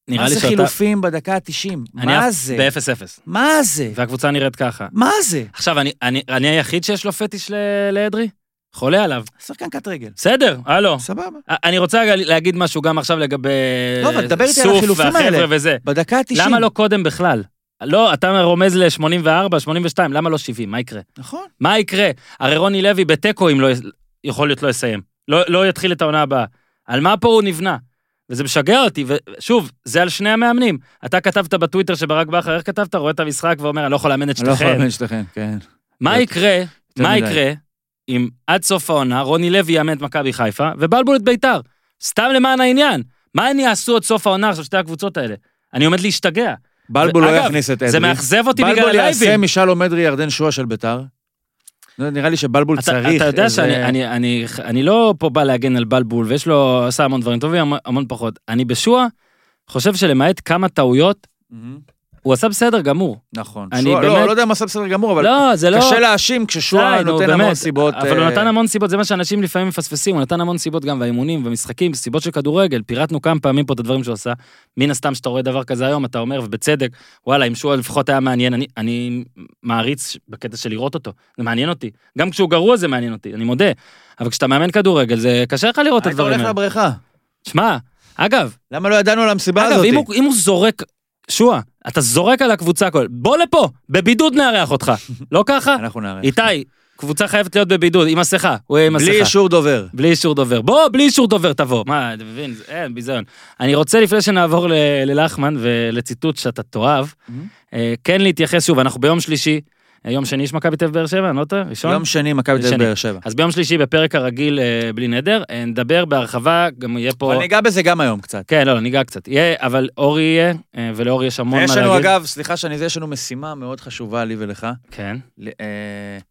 נראה מה לי זה שאתה... חילופים בדקה ה-90? אני מה זה? ב-0-0. מה זה? והקבוצה נראית ככה. מה זה? עכשיו, אני- אני אני היחיד שיש לו פטיש לאדרי? חולה עליו. שחקן קט רגל. בסדר, הלו. סבבה. אני רוצה להגיד משהו גם עכשיו לגבי לא, אבל דבר איתי על החילופים האלה. וזה. בדקה ה-90. למה לא קודם בכלל? לא, אתה רומז ל-84, 82, למה לא 70? מה יקרה? נכון. מה יקרה? הרי רוני לוי בתיקו אם לא... יכול להיות לא יסיים. לא, לא יתחיל את העונה הבאה. על מה פה הוא נבנה? וזה משגע אותי, ושוב, זה על שני המאמנים. אתה כתבת בטוויטר שברק בכר, איך כתבת? רואה את המשחק ואומר, אני לא יכול לאמן את אני לא יכול. לאמן את שתיכם, כן. מה יקרה, מה. יקרה אם עד סוף העונה רוני לוי יאמן את מכבי חיפה ובלבול את ביתר? סתם למען העניין. מה הם יעשו עד סוף העונה עכשיו, שתי הקבוצות האלה? אני עומד להשתגע. בלבול לא יכניס את אדרי. זה מאכזב אותי בגלל בלבול יעשה הלייבים. משלום אדרי ירדן שועה של ביתר. נראה לי שבלבול אתה, צריך אתה יודע איזה- שאני אני, אני, אני לא פה בא להגן על בלבול, ויש לו, עשה המון דברים טובים, המון, המון פחות. אני בשועה חושב שלמעט כמה טעויות, מהמם. הוא עשה בסדר גמור. נכון. אני שועה- באמת- לא, לא יודע מה עשה בסדר גמור, אבל לא, זה לא... קשה להאשים נו, נותן המון באמת. סיבות. אבל הוא אה, נתן המון סיבות, זה מה שאנשים לפעמים מפספסים, הוא נתן המון סיבות גם באימונים, במשחקים, סיבות של כדורגל, פירטנו כמה פעמים פה את הדברים שהוא עשה. מן הסתם שאתה רואה דבר כזה היום, אתה אומר, ובצדק, וואלה, אם שועה לפחות היה מעניין, אני, אני מעריץ בקטע של לראות אותו, זה מעניין אותי. גם כשהוא גרוע זה מעניין אותי, אני מודה. אבל כשאתה מאמן כדורגל, זה קשה לך לראות את היית הדברים הולך האלה. לבריכה. שמע, אגב, למה לא ידענו על המסיבה אגב, הזאת? אם הוא, אם הוא זורק, שועה, אתה זורק על הקבוצה הכל, בוא לפה, בבידוד נארח אותך. לא ככה? אנחנו נערך. איתי, קבוצה חייבת להיות בבידוד, עם מסכה, הוא יהיה עם מסכה. בלי אישור דובר. בלי אישור דובר. בוא, בלי אישור דובר תבוא. מה, אתה מבין? אין, ביזיון. אני רוצה, לפני שנעבור ללחמן ולציטוט שאתה תאהב, אה, כן להתייחס שוב, אנחנו ביום שלישי, יום שני יש מכבי תל באר שבע, אני לא טועה? ראשון? יום שני, מכבי תל. באר שבע. אז ביום שלישי בפרק הרגיל אה, בלי נדר, אה, נדבר בהרחבה, גם יהיה פה... אבל ניגע בזה גם היום קצת. כן, לא, ניגע קצת. יהיה, אבל אורי יהיה, אה, ולאורי יש המון מה להגיד. לנו, אגב, סליחה שאני זה, יש לנו משימה מאוד חשובה לי ולך. כן. ל- אה,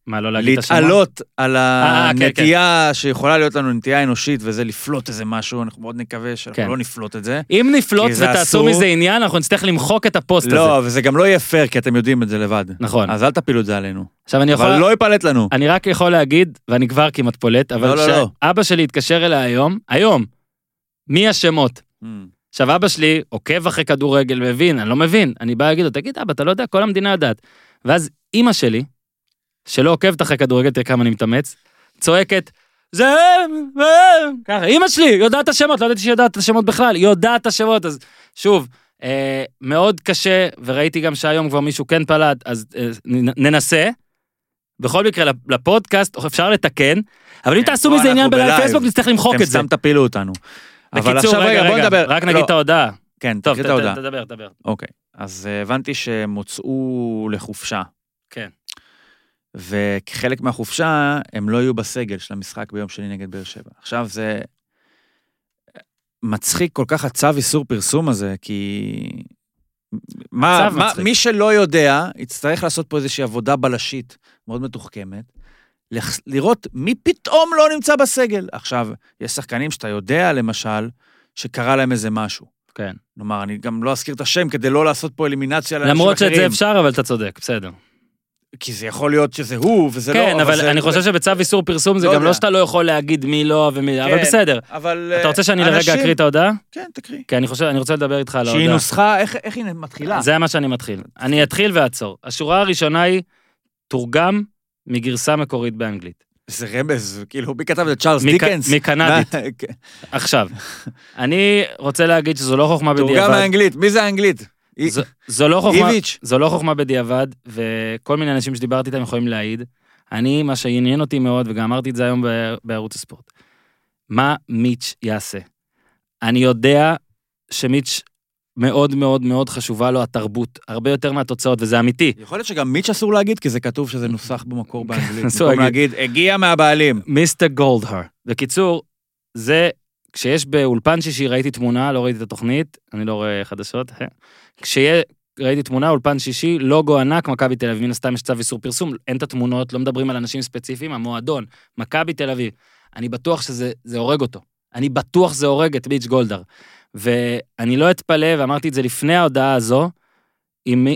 מה, לא להגיד את השמות? להתעלות על אה, כן, הנטייה שיכולה להיות לנו נטייה אנושית, וזה לפלוט איזה משהו, אנחנו מאוד נקווה שאנחנו כן. לא נפלוט את זה. אם נפלוט ותעשו. מזה עניין, אנחנו נצטרך למחוק את הפוסט הזה. לא, וזה גם לא יהיה פייר, כי אתם יודעים את זה לבד. נכון. אז אל תפילו את זה עלינו. עכשיו אני יכול... אבל לא ייפלט לנו. אני רק יכול להגיד, ואני כבר כמעט פולט, אבל לא, לא, לא. כשאבא שלי התקשר אליי היום, היום, מי השמות? עכשיו, אבא שלי עוקב אחרי כדורגל, מבין, אני לא מבין. אני בא להגיד לו, תגיד, אבא, אתה לא יודע, כל המדינה יודעת. ואז אימא שלי, שלא עוקבת אחרי כדורגל, תראה כמה אני מתאמץ, צועקת, זה הם, הם, ככה, אימא שלי יודעת את השמות, לא ידעתי שהיא יודעת את השמות בכלל, יודעת את השמות, אז שוב, אה, מאוד קשה, וראיתי גם שהיום כבר מישהו כן פלט, אז אה, ננסה. בכל מקרה, לפ- לפודקאסט אפשר לתקן, אבל אם כן, תעשו מזה עניין בלייב. פייסבוק, נצטרך למחוק אתם את זה. סתם תפילו אותנו. אבל בקיצור, עכשיו רגע, בוא נדבר. רק לא, נגיד את ההודעה. כן, טוב, תדבר, תדבר. אוקיי, אז אה, הבנתי שהם הוצאו לחופשה. כן. וכחלק מהחופשה, הם לא יהיו בסגל של המשחק ביום שני נגד באר שבע. עכשיו זה מצחיק כל כך הצו איסור פרסום הזה, כי... מה, מה. מי שלא יודע, יצטרך לעשות פה איזושהי עבודה בלשית מאוד מתוחכמת, לח- לראות מי פתאום לא נמצא בסגל. עכשיו, יש שחקנים שאתה יודע, למשל, שקרה להם איזה משהו. כן. כלומר, אני גם לא אזכיר את השם כדי לא לעשות פה אלימינציה לאנשים למרות שאת אחרים. זה אפשר, אבל אתה צודק, בסדר. כי זה יכול להיות שזה הוא, וזה לא... כן, אבל זה- אני חושב שבצו איסור פרסום זה לא גם לא יודע. שאתה לא יכול להגיד מי לא ומי... אבל כן, בסדר. אבל... אתה רוצה שאני אה, לרגע אנשים- אקריא את ההודעה? כן, תקריא. כי אני חושב, אני רוצה לדבר איתך על שהיא ההודעה. נוסחה, איך איך היא מתחילה? זה מה שאני מתחיל. אני אתחיל ואעצור. השורה הראשונה היא, תורגם מגרסה מקורית באנגלית. זה רמז, כאילו, מי כתב את? צ'ארלס דיקנס? מקנדית. כן. עכשיו, אני רוצה להגיד שזו לא חוכמה תורגם בדיעבד. מאנגלית, מי זה האנגלית? זו- זו לא חוכמה. זו לא חוכמה בדיעבד, וכל מיני אנשים שדיברתי איתם יכולים להעיד. אני, מה שעניין אותי מאוד, וגם אמרתי את זה היום בערוץ הספורט, מה מיץ' יעשה? אני יודע שמיץ' מאוד מאוד מאוד חשובה לו התרבות, הרבה יותר מהתוצאות, וזה אמיתי. יכול להיות שגם מיץ' אסור להגיד, כי זה כתוב שזה נוסח במקור באנגלית. אסור. להגיד, הגיע מהבעלים. מיסטר גולדהר. בקיצור, זה, כשיש באולפן שישי, ראיתי תמונה, לא ראיתי את התוכנית, אני לא רואה חדשות, אה. כשיהיה, ראיתי תמונה, אולפן שישי, לוגו ענק, מכבי תל אביב, מן הסתם יש צו איסור פרסום, אין את התמונות, לא מדברים על אנשים ספציפיים, המועדון, מכבי תל אביב. אני בטוח שזה זה הורג אותו. אני בטוח זה הורג את מיץ' גולדהר. ואני לא אתפלא, ואמרתי את זה לפני ההודעה הזו, אם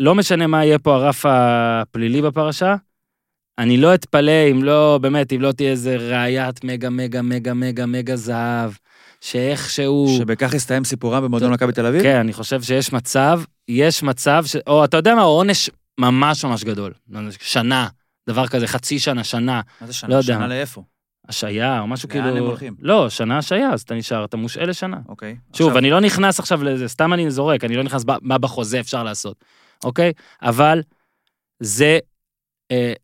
לא משנה מה יהיה פה הרף הפלילי בפרשה, אני לא אתפלא אם לא, באמת, אם לא תהיה איזה ראיית מגה, מגה, מגה, מגה, מגה זהב, שאיכשהו... שבכך הסתיים סיפורם במועדון מכבי תל אביב? כן, אני חושב שיש מצב, יש מצב, ש... או אתה יודע מה, עונש ממש ממש גדול. שנה, דבר כזה, חצי שנה, שנה, מה זה לא שנה? יודע. שנה לאיפה? השעיה, או משהו לאן כאילו... הם הולכים? לא, שנה השעיה, אז אתה נשאר, אתה מושעה לשנה. אוקיי. שוב, עכשיו, אני לא נכנס עכשיו לזה, סתם אני זורק, אני לא נכנס מה בחוזה אפשר לעשות, אוקיי? אבל זה,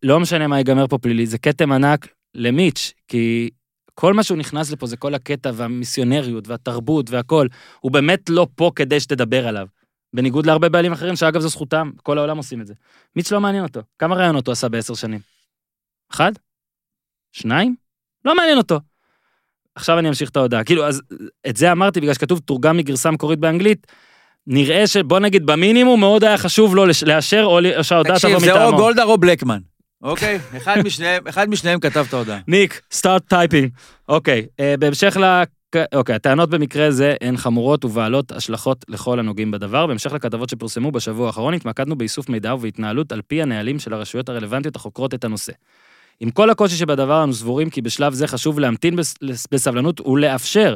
לא משנה מה ייגמר פה פלילי, זה כתם ענק למיץ', כי כל מה שהוא נכנס לפה זה כל הקטע והמיסיונריות והתרבות והכל, הוא באמת לא פה כדי שתדבר עליו. בניגוד להרבה בעלים אחרים, שאגב זו זכותם, כל העולם עושים את זה. מיץ' לא מעניין אותו. כמה רעיונות הוא עשה בעשר שנים? אחד? שניים? לא מעניין אותו. עכשיו אני אמשיך את ההודעה. כאילו, אז את זה אמרתי בגלל שכתוב תורגם מגרסה מקורית באנגלית. נראה שבוא נגיד במינימום מאוד היה חשוב לו לאשר או שההודעה תבוא תקשיב, מטעמו. זה או גולדהר או בלקמן. אוקיי? אחד משניהם- אחד משניהם כתב את ההודעה. ניק, start typing. אוקיי, אה, בהמשך ל... אוקיי, הטענות במקרה זה הן חמורות ובעלות השלכות לכל הנוגעים בדבר. בהמשך לכתבות שפורסמו בשבוע האחרון, התמקדנו באיסוף מידע ובהתנהלות על פי הנהלים של הרשויות הרלוונטיות החוקרות את הנושא. עם כל הקושי שבדבר, אנו סבורים כי בשלב זה חשוב להמתין בס- בסבלנות ולאפשר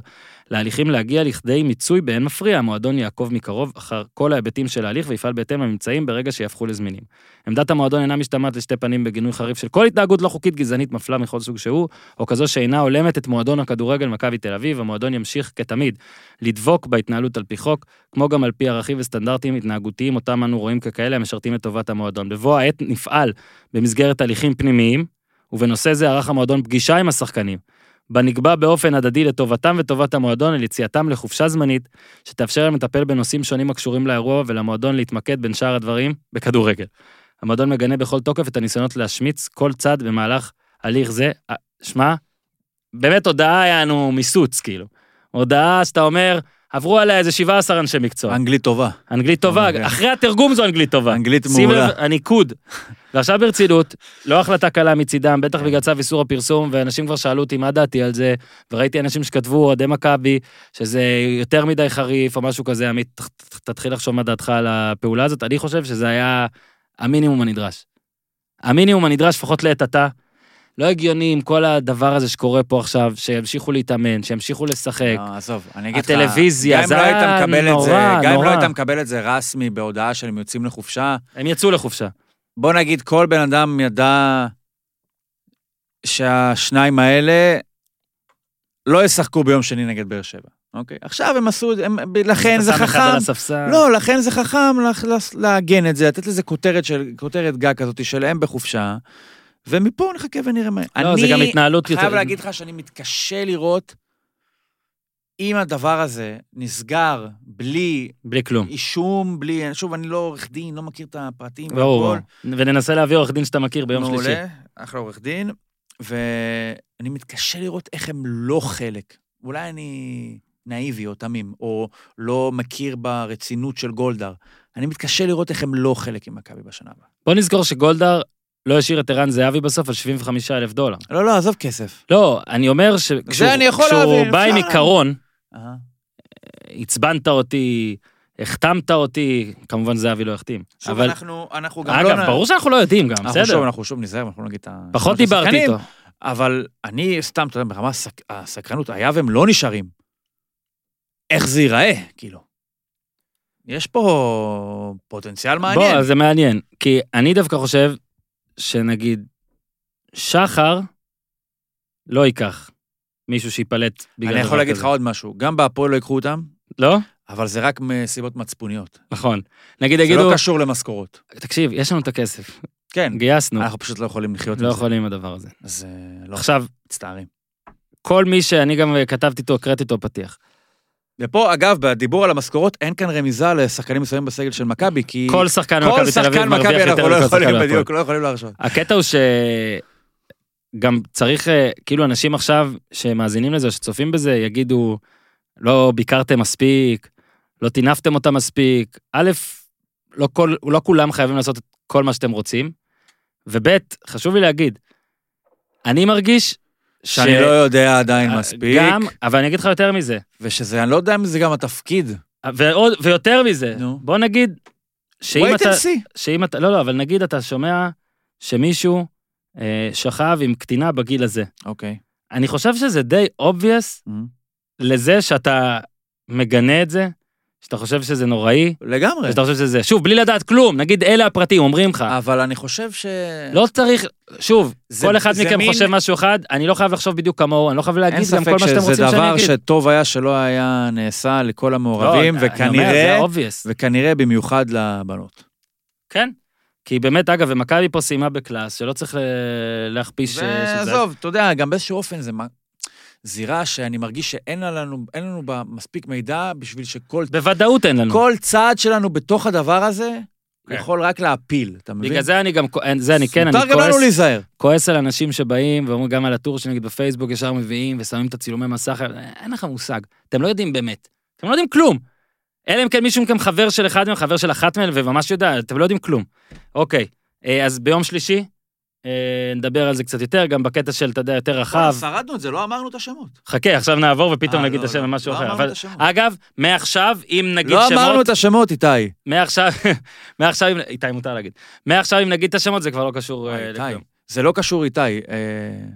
להליכים להגיע לכדי מיצוי באין מפריע. המועדון יעקוב מקרוב אחר כל ההיבטים של ההליך ויפעל בהתאם לממצאים ברגע שיהפכו לזמינים. עמדת המועדון אינה משתמעת לשתי פנים בגינוי חריף של כל התנהגות לא חוקית גזענית מפלה מכל סוג שהוא, או כזו שאינה הולמת את מועדון הכדורגל מכבי תל אביב, המועדון ימשיך כתמיד לדבוק בהתנהלות על פי חוק, כמו גם על פי ערכים וסטנדרטים התנהגותיים אותם אנו רואים ככאלה המשרתים את טובת המועדון. בבוא העת נפעל במסגרת הליכים פנימיים, ובנושא זה ערך המועדון פגישה עם השחקנים, בה נקבע באופן הדדי לטובתם וטובת המועדון על יציאתם לחופשה זמנית, שתאפשר להם לטפל בנושאים שונים הקשורים לאירוע ולמועדון להתמקד בין שאר הדברים בכדורגל. המועדון מגנה בכל תוקף את הניסיונות להשמיץ כל צד במהלך הליך זה. אה, שמע, באמת הודעה היה לנו מיסוץ, כאילו. הודעה שאתה אומר, עברו עליה איזה 17 אנשי מקצוע. אנגלית טובה. אנגלית טובה, אוקיי. אחרי התרגום זו אנגלית טובה. אנגלית מעולה. הניקוד. ועכשיו ברצינות, לא החלטה קלה מצידם, בטח בגלל צו איסור הפרסום, ואנשים כבר שאלו אותי מה דעתי על זה, וראיתי אנשים שכתבו, אוהדי מכבי, שזה יותר מדי חריף או משהו כזה, עמית, תתחיל לחשוב מה דעתך על הפעולה הזאת, אני חושב שזה היה המינימום הנדרש. המינימום הנדרש לפחות לעת עתה. לא הגיוני עם כל הדבר הזה שקורה פה עכשיו, שימשיכו להתאמן, שימשיכו לשחק. לא, עזוב, אני אגיד לך, הטלוויזיה, זה לא היית היה זה, נורא, גם אם לא נורא. היית מקבל את זה רסמי בהודעה שהם יוצאים לחופשה, הם יצאו לחופשה. בוא נגיד כל בן אדם ידע שהשניים האלה לא ישחקו ביום שני נגד באר שבע, אוקיי? עכשיו הם עשו את זה, הם- לכן זה חכם. לא, לכן זה חכם לעגן את זה, לתת לזה כותרת של, כותרת גג כזאת של הם בחופשה, ומפה נחכה ונראה מה... לא, זה גם התנהלות יותר... חייב להגיד לך שאני מתקשה לראות אם הדבר הזה נסגר בלי בלי כלום. אישום, בלי... שוב, אני לא עורך דין, לא מכיר את הפרטים ברור. והכל. וננסה להביא עורך דין שאתה מכיר ביום מעולה, שלישי. אחלה עורך דין, ואני מתקשה לראות איך הם לא חלק. אולי אני נאיבי או תמים, או לא מכיר ברצינות של גולדהר. אני מתקשה לראות איך הם לא חלק עם מכבי בשנה הבאה. בוא נזכור שגולדהר לא השאיר את ערן זהבי בסוף על 75 אלף דולר. לא, לא, עזוב כסף. לא, אני אומר שכשהוא בא עם עיקרון, אהה. עצבנת אותי, החתמת אותי, כמובן זהבי לא החתים. שוב, אבל, אנחנו, אנחנו גם לא... אגב, ברור שאנחנו לא יודעים גם, אנחנו שוב, בסדר. אנחנו שוב נזהר, אנחנו לא נגיד את ה... פחות שמות דיברתי איתו. אבל אני סתם, אתה יודע, ברמה הסק... הסקרנות, היה והם לא נשארים. איך זה ייראה, כאילו. יש פה פוטנציאל מעניין. בוא, זה מעניין. כי אני דווקא חושב שנגיד, שחר לא ייקח מישהו שיפלט בגלל אני דבר יכול להגיד לך כזה. עוד משהו, גם בהפועל לא ייקחו אותם, לא? אבל זה רק מסיבות מצפוניות. נכון. נגיד זה יגידו, לא קשור למשכורות. תקשיב, יש לנו את הכסף, כן, גייסנו, אנחנו פשוט לא יכולים לחיות לא עם זה. יכולים עם הדבר הזה. אז לא, עכשיו, מצטערים. כל מי שאני גם כתבתי איתו, הקראתי איתו פתיח. ופה, אגב, בדיבור על המשכורות, אין כאן רמיזה לשחקנים מסוימים בסגל של מכבי, כי כל שחקן כל במכבי תל אביב מרוויח מכבי יותר אנחנו לא יכולים. בדיוק, לא יכולים להרשות. הקטע הוא שגם צריך, אה, כאילו אנשים עכשיו שמאזינים לזה, שצופים בזה, יגידו, לא ביקרתם מספיק, לא טינפתם אותם מספיק. א', לא, כל, לא כולם חייבים לעשות את כל מה שאתם רוצים, וב', חשוב לי להגיד, אני מרגיש שאני לא יודע עדיין אה, מספיק, גם, אבל אני אגיד לך יותר מזה, ושזה, אני לא יודע אם זה גם התפקיד. ועוד, ויותר מזה, נו. בוא נגיד, שאם wait אתה, and see. שאם אתה, לא, לא, אבל נגיד אתה שומע שמישהו אה, שכב עם קטינה בגיל הזה. אוקיי. אני חושב שזה די obvious Mhm. לזה שאתה מגנה את זה, שאתה חושב שזה נוראי, לגמרי. שאתה חושב שזה, שוב, בלי לדעת כלום, נגיד אלה הפרטים, אומרים לך, אבל אני חושב ש... לא צריך, שוב, זה- כל אחד זה מכם מין- חושב משהו אחד, אני לא חייב לחשוב בדיוק כמוהו, אני לא חייב אין להגיד גם כל ספק מה שאתם שזה רוצים שאני דבר אגיד. שטוב היה שלא היה נעשה לכל המעורבים, לא, אני אומר, וכנראה, זה וכנראה במיוחד לבנות. כן? כי באמת, אגב, ומכבי פה סיימה בקלאס, שלא צריך ל- להכפיש אה, שזה... ועזוב, אתה יודע, גם באיזשהו אופן זה זירה שאני מרגיש שאין לנו, לנו בה מספיק מידע בשביל שכל בוודאות אין לנו. כל צעד שלנו בתוך הדבר הזה כן. יכול רק להפיל, אתה מבין? בגלל זה אני גם, זה אני כן, אני מותר גם לנו כועס, להיזהר. כועס על אנשים שבאים ואומרים גם על הטור שנגיד בפייסבוק ישר מביאים ושמים את הצילומי מסך, אין לכם מושג, אתם לא יודעים באמת, אתם לא יודעים כלום. אלא אם כן מישהו מכם חבר של אחד מהם, חבר של אחת מהם, וממש יודע, אתם לא יודעים כלום. אוקיי, אה, אז ביום שלישי, נדבר על זה קצת יותר, גם בקטע של, אתה יודע, יותר רחב. שרדנו את זה, לא אמרנו את השמות. חכה, עכשיו נעבור ופתאום אה, נגיד את לא, השם לא, למשהו לא אחר. אבל את. אגב, מעכשיו, אם נגיד לא שמות... אמרנו את השמות, איתי. מעכשיו, מעכשיו, איתי מותר להגיד. מעכשיו אם נגיד את השמות זה כבר לא קשור אה, איתי. לכלום. זה לא קשור איתי, אה,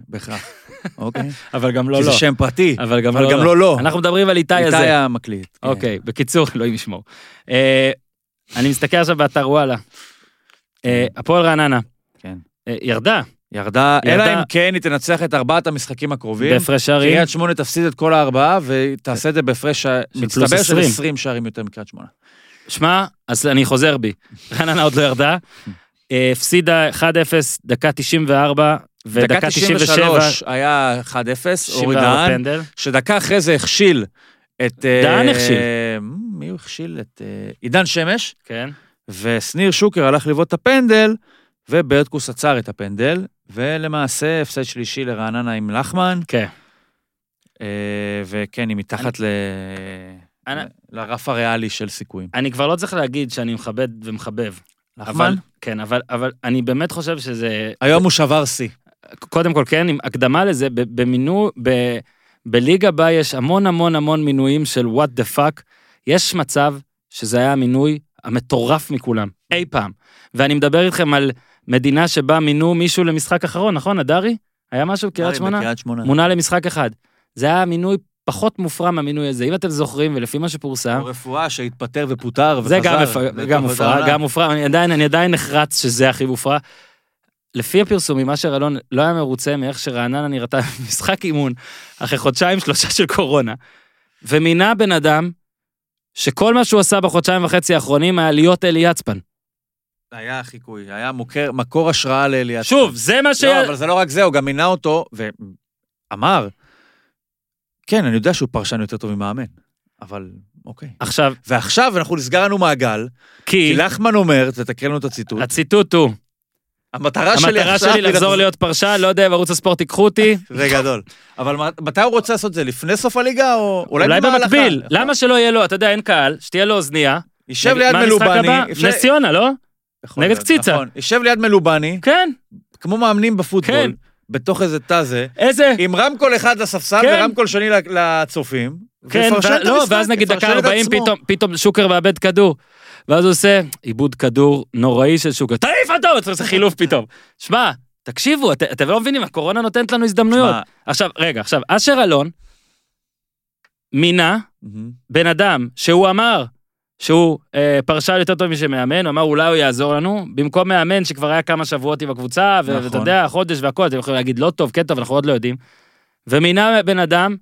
בהכרח. אוקיי? אבל גם לא כי לא. זה שם פרטי, אבל גם לא לא. לא לא. אנחנו מדברים על איתי איתי הזה. המקליט. כן. אוקיי, בקיצור, אלוהים ישמור. אה, אני מסתכל עכשיו באתר וואלה. אה, הפועל רעננה. כן. אה, ירדה, ירדה. אלא אם כן היא תנצח את ארבעת המשחקים הקרובים. בהפרש שערים. קריית שמונה תפסיד את כל הארבעה, ותעשה את זה בהפרש מצטבר של 20. 20 שערים יותר מקריית שמונה. שמע, אז אני חוזר בי. רעננה עוד לא ירדה. אה, הפסידה 1-0, דקה 94, ודקה דקה 97, 93 היה 1-0, אורי 94 דהן. שדקה אחרי זה הכשיל את... אה, דהן הכשיל. מי הוא הכשיל? את עידן שמש, כן. ושניר שוקר הלך לבעוט את הפנדל, וברטקוס עצר את הפנדל, ולמעשה הפסד שלישי לרעננה עם לחמן, כן. אה, וכן, היא מתחת ל... אני- לרף הריאלי של סיכויים. אני כבר לא צריך להגיד שאני מכבד ומחבב. לחמן? אבל, כן, אבל, אבל אני באמת חושב שזה, היום הוא שבר שיא. קודם כל כן, עם הקדמה לזה, ב- במינוי, ב- בליגה בה יש המון המון המון מינויים של what the fuck, יש מצב שזה היה המינוי המטורף מכולם, אי פעם. ואני מדבר איתכם על מדינה שבה מינו מישהו למשחק אחרון, נכון, הדרי? היה משהו בקריית שמונה? בקריית שמונה. מונה למשחק אחד. זה היה מינוי פחות מופרע מהמינוי הזה, אם אתם זוכרים, ולפי מה שפורסם, או רפואה שהתפטר ופוטר וחזר. זה גם, מפ... וחזר גם מופרע. גם מופרע, אני עדיין, אני עדיין נחרץ שזה הכי מופרע. לפי הפרסומים, אשר אלון לא היה מרוצה מאיך שרעננה נראתה במשחק אימון, אחרי חודשיים שלושה של קורונה, ומינה בן אדם שכל מה שהוא עשה בחודשיים וחצי האחרונים היה להיות אלי יצפן. היה חיקוי, היה מוכר, מקור השראה לאליעד. שוב, זה מה ש... לא, אבל זה לא רק זה, הוא גם מינה אותו, ואמר, כן, אני יודע שהוא פרשן יותר טוב ממאמן, אבל אוקיי. עכשיו, ועכשיו אנחנו נסגר לנו מעגל, כי כי לחמן אומר, תתקרא לנו את הציטוט, הציטוט הוא, המטרה שלי המטרה שלי לחזור להיות פרשן, לא יודע, בערוץ הספורט ייקחו אותי, זה גדול. אבל מתי הוא רוצה לעשות את זה? לפני סוף הליגה או אולי? במקביל. למה שלא יהיה לו, אתה יודע, אין קהל, שתהיה לו אוזנייה. יישב ליד מלובני. נס ציונה, לא? יכול נגד קציצה. נכון. יישב ליד מלובני, כן, כמו מאמנים בפוטבול. כן. בתוך איזה תא זה, איזה... עם רמקול אחד לספסל כן. ורמקול שני לצופים. כן, ו- לא, ואז נגיד דקה יפרשן את 40 עצמו. פתאום, פתאום שוקר מאבד כדור. ואז הוא עושה עיבוד כדור נוראי של שוקר, תעיף אותו! צריך לעשות חילוף פתאום. שמע, תקשיבו, את- אתם לא מבינים, הקורונה נותנת לנו הזדמנויות. שמע, עכשיו, רגע, עכשיו, אשר אלון מינה מהמם. בן אדם שהוא אמר שהוא אה, פרשן יותר טוב משמאמן, הוא אמר אולי הוא יעזור לנו, במקום מאמן שכבר היה כמה שבועות עם הקבוצה, ו- נכון. ואתה יודע, חודש והכל, אתם יכולים להגיד לא טוב, כן טוב, אנחנו עוד לא יודעים. ומינה בן אדם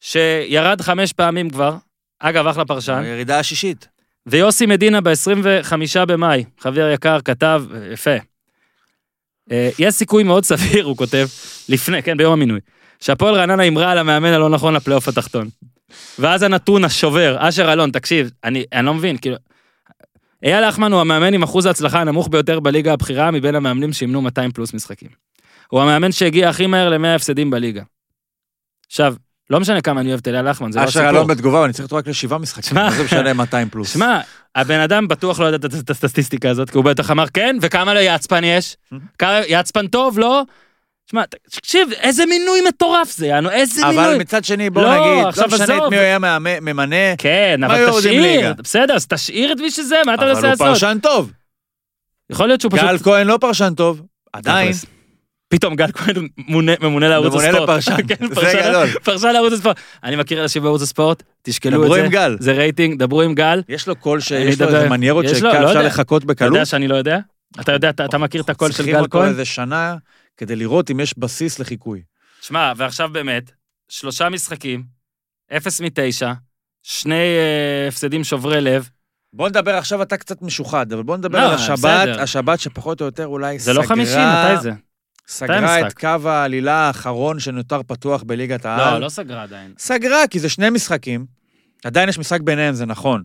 שירד חמש פעמים כבר, אגב, אחלה פרשן, הירידה השישית. ויוסי מדינה ב-25 במאי, חבר יקר, כתב, אה, יפה. אה, יש סיכוי מאוד סביר, הוא כותב, לפני, כן, ביום המינוי, שהפועל רעננה הימרה על המאמן הלא נכון לפלייאוף התחתון. ואז הנתון השובר, אשר אלון, תקשיב, אני, אני לא מבין, כאילו... אייל לחמן הוא המאמן עם אחוז ההצלחה הנמוך ביותר בליגה הבכירה מבין המאמנים שימנו 200 פלוס משחקים. הוא המאמן שהגיע הכי מהר ל-100 הפסדים בליגה. עכשיו, לא משנה כמה אני אוהב את אייל לחמן, זה לא אשר הסיפור. אלון בתגובה, אני צריך אותו רק לשבעה משחקים. מה זה משנה 200 פלוס? שמע, הבן אדם בטוח לא יודע את- הסטטיסטיקה הזאת, כי הוא בטח אמר כן, וכמה ליצפן יש? כמה- יצפן טוב, לא? שמע, תקשיב, איזה מינוי מטורף זה, יענו, איזה אבל מינוי. מצד שני, בוא לא, נגיד, לא משנה. את מי הוא היה ממנה, כן, מה אבל תשאיר? בסדר, אז תשאיר את מי שזה, מה אתה אבל מנסה הוא לעשות? פרשן טוב. יכול להיות שהוא פשוט... גל כהן לא פרשן טוב, עדיין. פתאום גל כהן ממונה- ממונה לערוץ ממונה הספורט. לפרשן. כן, זה גדול. פרשן לערוץ הספורט. אני מכיר אנשים בערוץ הספורט, תשקלו את דברו זה. עם גל. זה רייטינג, דברו עם גל. יש לו קול שיש לו. איזה מניירות שאפשר לא. לחכות אתה בקלות. יודע שאני לא יודע? אתה יודע, אתה אתה מכיר את הקול של צריכים גל אותו כהן? איזה שנה כדי לראות אם יש בסיס לחיקוי. שמע, ועכשיו באמת, שלושה משחקים, אפס מתשע, שני אה, הפסדים שוברי לב, בוא נדבר עכשיו, אתה קצת משוחד, אבל בוא נדבר לא, על השבת, בסדר. השבת שפחות או יותר אולי זה לא סגרה- חמישים, מתי זה? סגרה? את קו העלילה האחרון שנותר פתוח בליגת לא, העל. לא סגרה עדיין. סגרה, כי זה שני משחקים. עדיין יש משחק ביניהם, זה נכון.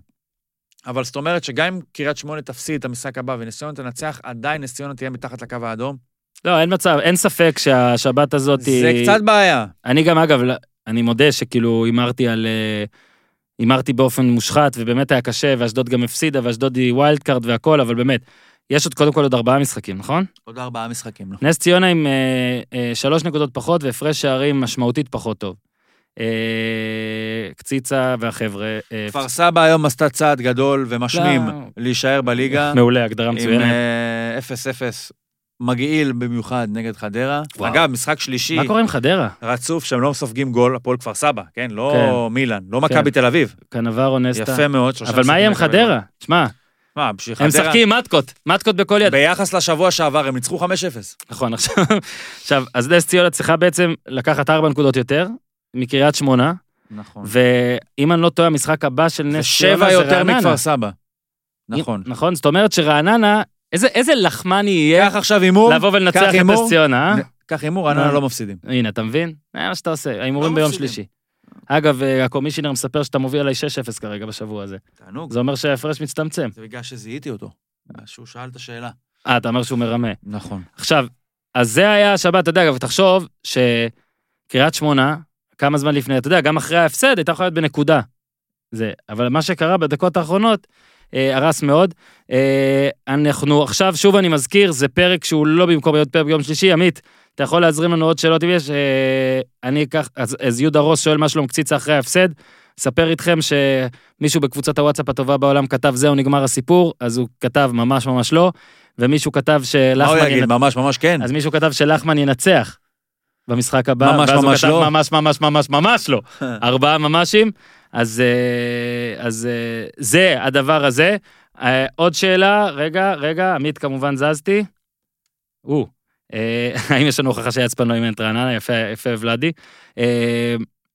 אבל זאת אומרת שגם אם קריית שמונה תפסיד את המשחק הבא ונס ציונה תנצח, עדיין נס ציונה תהיה מתחת לקו האדום. לא, אין מצב, אין ספק שהשבת הזאת היא... זה קצת בעיה. אני גם, אגב, לא- אני מודה שכאילו הימרתי על... אה, הימרתי באופן מושחת, ובאמת היה קשה, ואשדוד גם הפסידה, ואשדוד היא wild card והכל, אבל באמת, יש עוד קודם כל עוד ארבעה משחקים, נכון? עוד ארבעה משחקים, נכון. נס ציונה עם אה, אה, שלוש נקודות פחות והפרש שערים משמעותית פחות טוב. אה, קציצה והחבר'ה. אה, כפר סבא היום עשתה צעד גדול ומשמים לא. להישאר בליגה. מעולה, הגדרה עם מצוינת. אה, 0-0 מגעיל במיוחד נגד חדרה. וואו. אגב, משחק שלישי מה קורה עם חדרה? רצוף שהם לא סופגים גול, הפועל כפר סבא, כן? לא מילאן, לא מכבי תל אביב. קנברו נסטה. יפה מאוד. אבל מה יהיה עם חדרה? שמע. מה, בשביל הם חדרה... משחקים מתקות, מתקות בכל יד. ביחס לשבוע שעבר הם ניצחו 5-0. נכון, עכשיו, עכשיו, אז נס ציונה צריכה בעצם לקחת ארבע נקודות יותר מקריית שמונה, נכון. ואם אני לא טועה, המשחק הבא של נס ציונה זה יותר רעננה. מכפר סבא. נכון. נכון, זאת אומרת שרעננה, איזה- איזה לחמני יהיה קח עכשיו הימור, לבוא ולנצח את. נס ציונה, אה? קח הימור, רעננה מה? לא מפסידים. הנה, אתה מבין? זה מה שאתה עושה, ההימורים לא ביום. שלישי. אגב, אה, הקומישיונר מספר שאתה מוביל עליי 6-0 כרגע בשבוע הזה. תענוג. זה אומר שההפרש מצטמצם. זה בגלל שזיהיתי אותו. שהוא שאל את השאלה. אה, אתה אומר שהוא מרמה. נכון. עכשיו, אז זה היה השבת, אתה יודע, אגב, תחשוב שקריית שמונה, כמה זמן לפני, אתה יודע, גם אחרי ההפסד, הייתה יכולה להיות בנקודה. זה, אבל מה שקרה בדקות האחרונות, אה, הרס מאוד. אה, אנחנו עכשיו, שוב אני מזכיר, זה פרק שהוא לא במקום להיות פרק ביום שלישי. עמית, אתה יכול להזרים לנו עוד שאלות אם יש? אה, אני אקח, אז, אז יהודה רוס שואל מה שלום קציצה אחרי ההפסד. אספר איתכם שמישהו בקבוצת הוואטסאפ הטובה בעולם כתב זהו נגמר הסיפור, אז הוא כתב ממש ממש לא, ומישהו כתב מה הוא שלחמן יגיד? ינצח. ממש ממש כן. אז מישהו כתב שלחמן ינצח במשחק הבא, ממש, ואז ממש הוא כתב לא. ממש ממש ממש ממש לא. ארבעה ממשים, אז, אה, אז אה, זה הדבר הזה. אה, עוד שאלה, רגע, רגע, עמית כמובן זזתי. או, האם יש לנו הוכחה שיצפן לא אימן את רעננה? יפה, יפה ולאדי.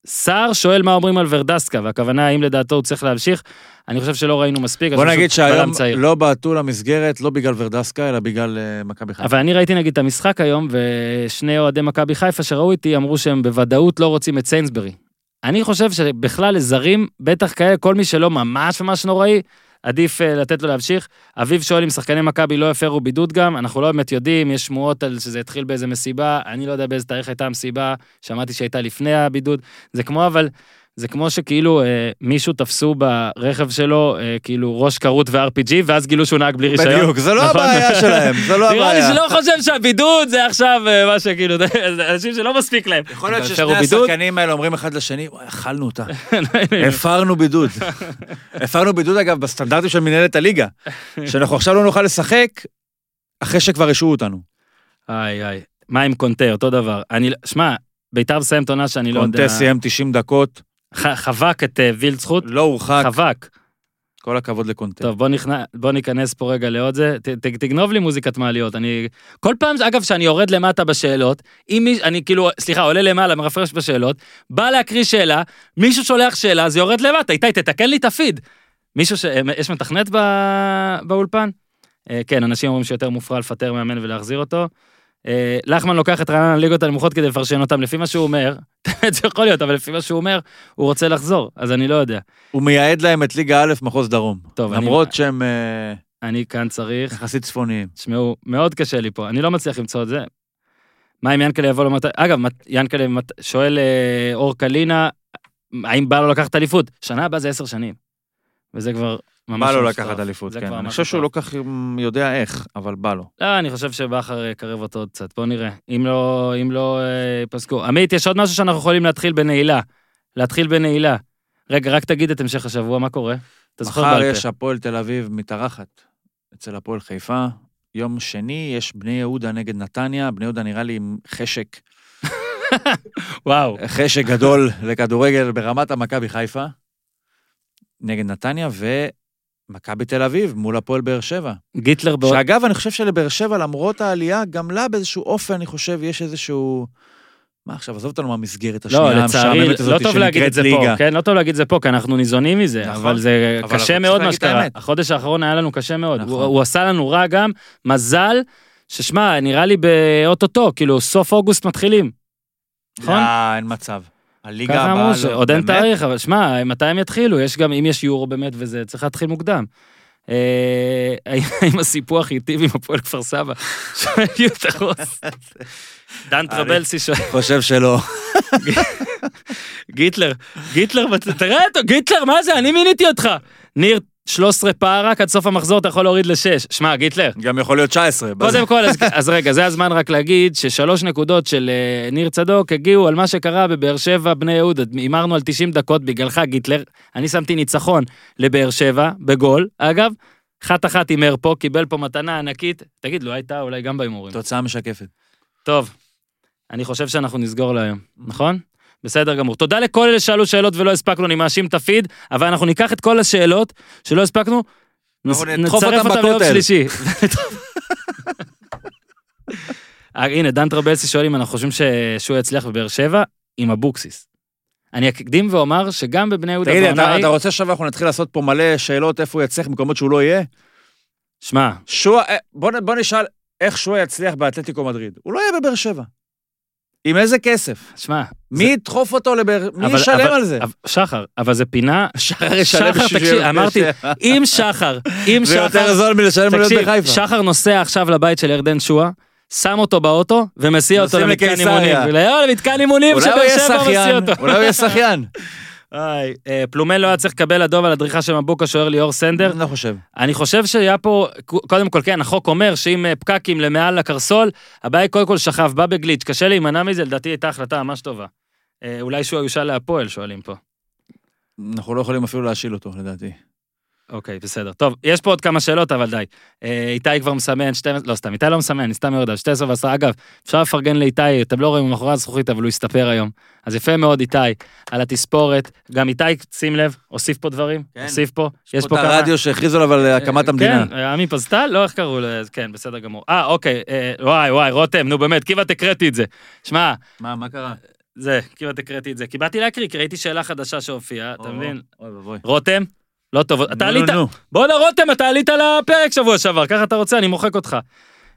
סער שואל מה אומרים על ורדסקה, והכוונה האם לדעתו הוא צריך להמשיך. אני חושב שלא ראינו מספיק, בוא נגיד שהיום. לא בעטו למסגרת, לא בגלל ורדסקה, אלא בגלל מכבי חיפה. אבל אני ראיתי נגיד את המשחק היום, ושני אוהדי מכבי חיפה שראו איתי אמרו שהם בוודאות לא רוצים את סיינסברי. אני חושב שבכלל לזרים, בטח כאלה, כל מי שלא ממש ממש נוראי, עדיף אה, לתת לו להמשיך. אביב שואל אם שחקני מכבי לא הפרו בידוד גם, אנחנו לא באמת יודעים, יש שמועות על שזה התחיל באיזה מסיבה, אני לא יודע באיזה תאריך הייתה המסיבה, שמעתי שהייתה לפני הבידוד. זה כמו אבל, זה כמו שכאילו אה, מישהו תפסו ברכב שלו אה, כאילו ראש כרות ו-RPG, ואז גילו שהוא נהג בלי רישיון. בדיוק, זה לא נכון? הבעיה שלהם, זה לא נראה לי הבעיה. שלא חושב שהבידוד זה עכשיו אה, מה שכאילו, זה אנשים שלא מספיק להם. יכול להיות ששני? השחקנים האלה אומרים אחד לשני, וואי, אכלנו אותה. הפרנו בידוד. הפרנו בידוד, אגב, בסטנדרטים של מנהלת הליגה, שאנחנו עכשיו לא נוכל לשחק אחרי שכבר השעו אותנו. איי איי, מה עם קונטה, אותו דבר. אני, שמע, ביתר מסיים את העונה שאני לא יודע. קונטה סיים 90 דקות, חבק את אה, וילדסחוט, לא הורחק, חבק. כל הכבוד לקונטה. טוב, בוא, נכנ... בוא ניכנס פה רגע לעוד זה. ת, ת, תגנוב לי מוזיקת מעליות. אני... כל פעם, אגב, שאני יורד למטה בשאלות, אם מי... אני כאילו, סליחה, עולה למעלה, מרפרש בשאלות, בא להקריא שאלה, מישהו שולח שאלה, זה יורד למטה. איתי, תתקן לי את הפיד. מישהו ש... יש מתכנת ב... באולפן? אה, כן, אנשים אומרים שיותר מופרע לפטר מאמן ולהחזיר אותו. אה, לחמן לוקח את רעננה לליגות הנמוכות כדי לפרשן אותם, לפי מה שהוא אומר, זה יכול להיות, אבל לפי מה שהוא אומר, הוא רוצה לחזור, אז אני לא יודע. הוא מייעד להם את ליגה א' מחוז דרום. טוב, אני- למרות שהם אה, אני כאן צריך... יחסית צפוניים. תשמעו, מאוד קשה לי פה, אני לא מצליח למצוא את זה. מה אם ינקלה יבוא למתי... אגב, ינקלה שואל אה, אור קלינה, האם בא לו לקחת אליפות? שנה הבאה זה עשר שנים. וזה כבר. בא לו ממש לקחת. אליפות, כן. אני חושב שהוא. לא כך יודע איך, אבל בא לו. לא, אני חושב שבכר יקרב אותו עוד קצת, בוא נראה. אם לא, אם לא אה, ייפסקו. עמית, יש עוד משהו שאנחנו יכולים להתחיל בנעילה. להתחיל בנעילה. רגע, רק תגיד את המשך השבוע, מה קורה? אתה זוכר מחר בעל יש פה. הפועל תל אביב מתארחת אצל הפועל חיפה. יום שני יש בני יהודה נגד נתניה, בני יהודה נראה לי עם חשק, וואו. חשק גדול לכדורגל ברמת המכבי חיפה, נגד נתניה, ומכבי תל אביב מול הפועל באר שבע. גיטלר בעוד... שאגב, אני חושב שלבאר שבע, למרות העלייה, גם לה באיזשהו אופן, אני חושב, יש איזשהו... מה עכשיו, עזוב אותנו מהמסגרת לא, השנייה לצערי, המשעממת הזאת לא טוב להגיד את זה פה, ליגה. כן? לא טוב להגיד את זה פה, כי אנחנו ניזונים מזה, נכון. אבל זה אבל קשה מאוד מה שקרה. החודש האחרון היה לנו קשה מאוד. נכון. הוא הוא עשה לנו רע גם, מזל, ששמע, נראה לי באו-טו-טו, כאילו, סוף אוגוסט מתחילים. נכון? לא, אין מצב. הליגה ככה הבאה... אמרו, לא, שעוד אין? תאריך, אבל שמע, מתי הם יתחילו? יש גם, אם יש יורו באמת וזה, צריך להתחיל מוקדם. אה, האם הסיפוח ייטיב עם הפועל כפר סבא? שואל יהודה רוס. דן טרבלסי שואל. חושב שלא. גיטלר, גיטלר, תראה אותו, גיטלר, מה זה, אני מיניתי אותך. ניר, 13 פער רק, עד סוף המחזור אתה יכול להוריד ל-6. שמע, גיטלר, גם יכול להיות 19. קודם כל, אז, אז רגע, זה הזמן רק להגיד ששלוש נקודות של אה, ניר צדוק הגיעו על מה שקרה בבאר שבע, בני יהודה. הימרנו על 90 דקות בגללך, גיטלר. אני שמתי ניצחון לבאר שבע, בגול, אגב. אחת אחת הימר פה, קיבל פה מתנה ענקית. תגיד, לא הייתה אולי גם בהימורים. תוצאה משקפת. טוב, אני חושב שאנחנו נסגור להיום, נכון? בסדר גמור. תודה לכל אלה ששאלו שאלות ולא הספקנו, אני מאשים את הפיד, אבל אנחנו ניקח את כל השאלות שלא הספקנו, נצרף ליום בכותל. שלישי. אה, הנה, דן טרבלסי שואל אם אנחנו חושבים שהוא יצליח בבאר שבע עם אבוקסיס. אני אקדים ואומר שגם בבני יהודה תגיד לי, אתה רוצה עכשיו אנחנו נתחיל לעשות פה מלא שאלות איפה הוא יצליח במקומות שהוא לא יהיה? שמע, שועה, אה, בוא בוא נשאל איך שועה יצליח באתלטיקו מדריד. הוא לא יהיה בבאר שבע. עם איזה כסף? שמע, מי ידחוף אותו לבאר... מי ישלם אבל- על זה? אבל- שחר, אבל זה פינה... שחר ישלם שחר, תקשיב, אמרתי. אם שחר, אם זה שחר... יותר זול מלשלם לו להיות תקשיב, בחיפה. שחר נוסע עכשיו לבית של ירדן שואה, שם אותו באוטו ומסיע אותו נוסעים למתקן לקיסריה. אימונים. לא, למתקן אימונים שבאר שבע מסיע אותו. אולי הוא יהיה שחיין. איי, אה, פלומן לא היה צריך לקבל אדום על הדריכה של מבוקה שוער ליאור סנדר. אני לא חושב. אני חושב שהיה פה, קודם כל כן, החוק אומר שאם אה, פקקים למעל הקרסול, הבעיה היא קודם כל שכב, בא בגליץ', קשה להימנע מזה, לדעתי הייתה החלטה ממש טובה. אה, אולי שהוא יושל להפועל, שואלים פה. אנחנו לא יכולים אפילו להשיל אותו, לדעתי. אוקיי, בסדר. טוב, יש פה עוד כמה שאלות, אבל די. אה, איתי כבר מסמן, 12, לא סתם, איתי לא מסמן, אני סתם יורד על 12 ועשרה. אגב, אפשר לפרגן לאיתי, אתם לא רואים מאחורי הזכוכית, אבל הוא הסתפר היום. אז יפה מאוד, איתי, על התספורת. גם איתי, שים לב, הוסיף פה דברים, כן. הוסיף פה. יש פה את הרדיו שהכריזו עליו על הקמת המדינה. כן, עמי פזטל, לא, איך קראו לו? כן, בסדר גמור. אה, אוקיי, אה, וואי, וואי, רותם, נו באמת, כמעט הקראתי את זה. שמע, מה, מה קרה? זה, כמעט הקראתי את זה. כי באתי להקריא, כי ראיתי שאלה חדשה שהופיעה, אתה מבין? אוי ואבוי. רותם, לא טוב, אתה עלית. בואנה רותם, אתה עלית לפרק שבוע שעבר, ככה אתה רוצה, אני מוחק אותך.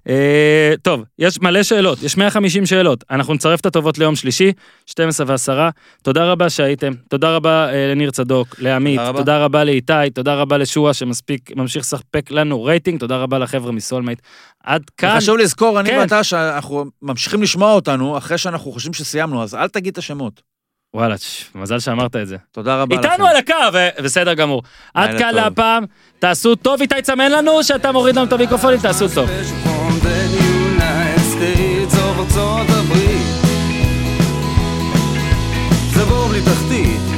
אה, טוב, יש מלא שאלות, יש 150 שאלות. אנחנו נצרף את הטובות ליום שלישי, 12 ועשרה. תודה רבה שהייתם, תודה רבה אה, לניר צדוק, לעמית, תודה רבה. תודה רבה לאיתי, תודה רבה לשועה שמספיק, ממשיך לספק לנו רייטינג, תודה רבה לחבר'ה מסולמייט. עד כאן, חשוב לזכור, אני כן. ואתה, שאנחנו ממשיכים לשמוע אותנו אחרי שאנחנו חושבים שסיימנו, אז אל תגיד את השמות. וואלה, מזל שאמרת את זה. תודה רבה לכם. איתנו על הקו, ו- בסדר גמור. עד כאן. להפעם, תעשו טוב, איתי צמן לנו, שאתה מוריד לנו את המיקרופונים, תעשו טוב. ארצות הברית זה בור בלי תחתית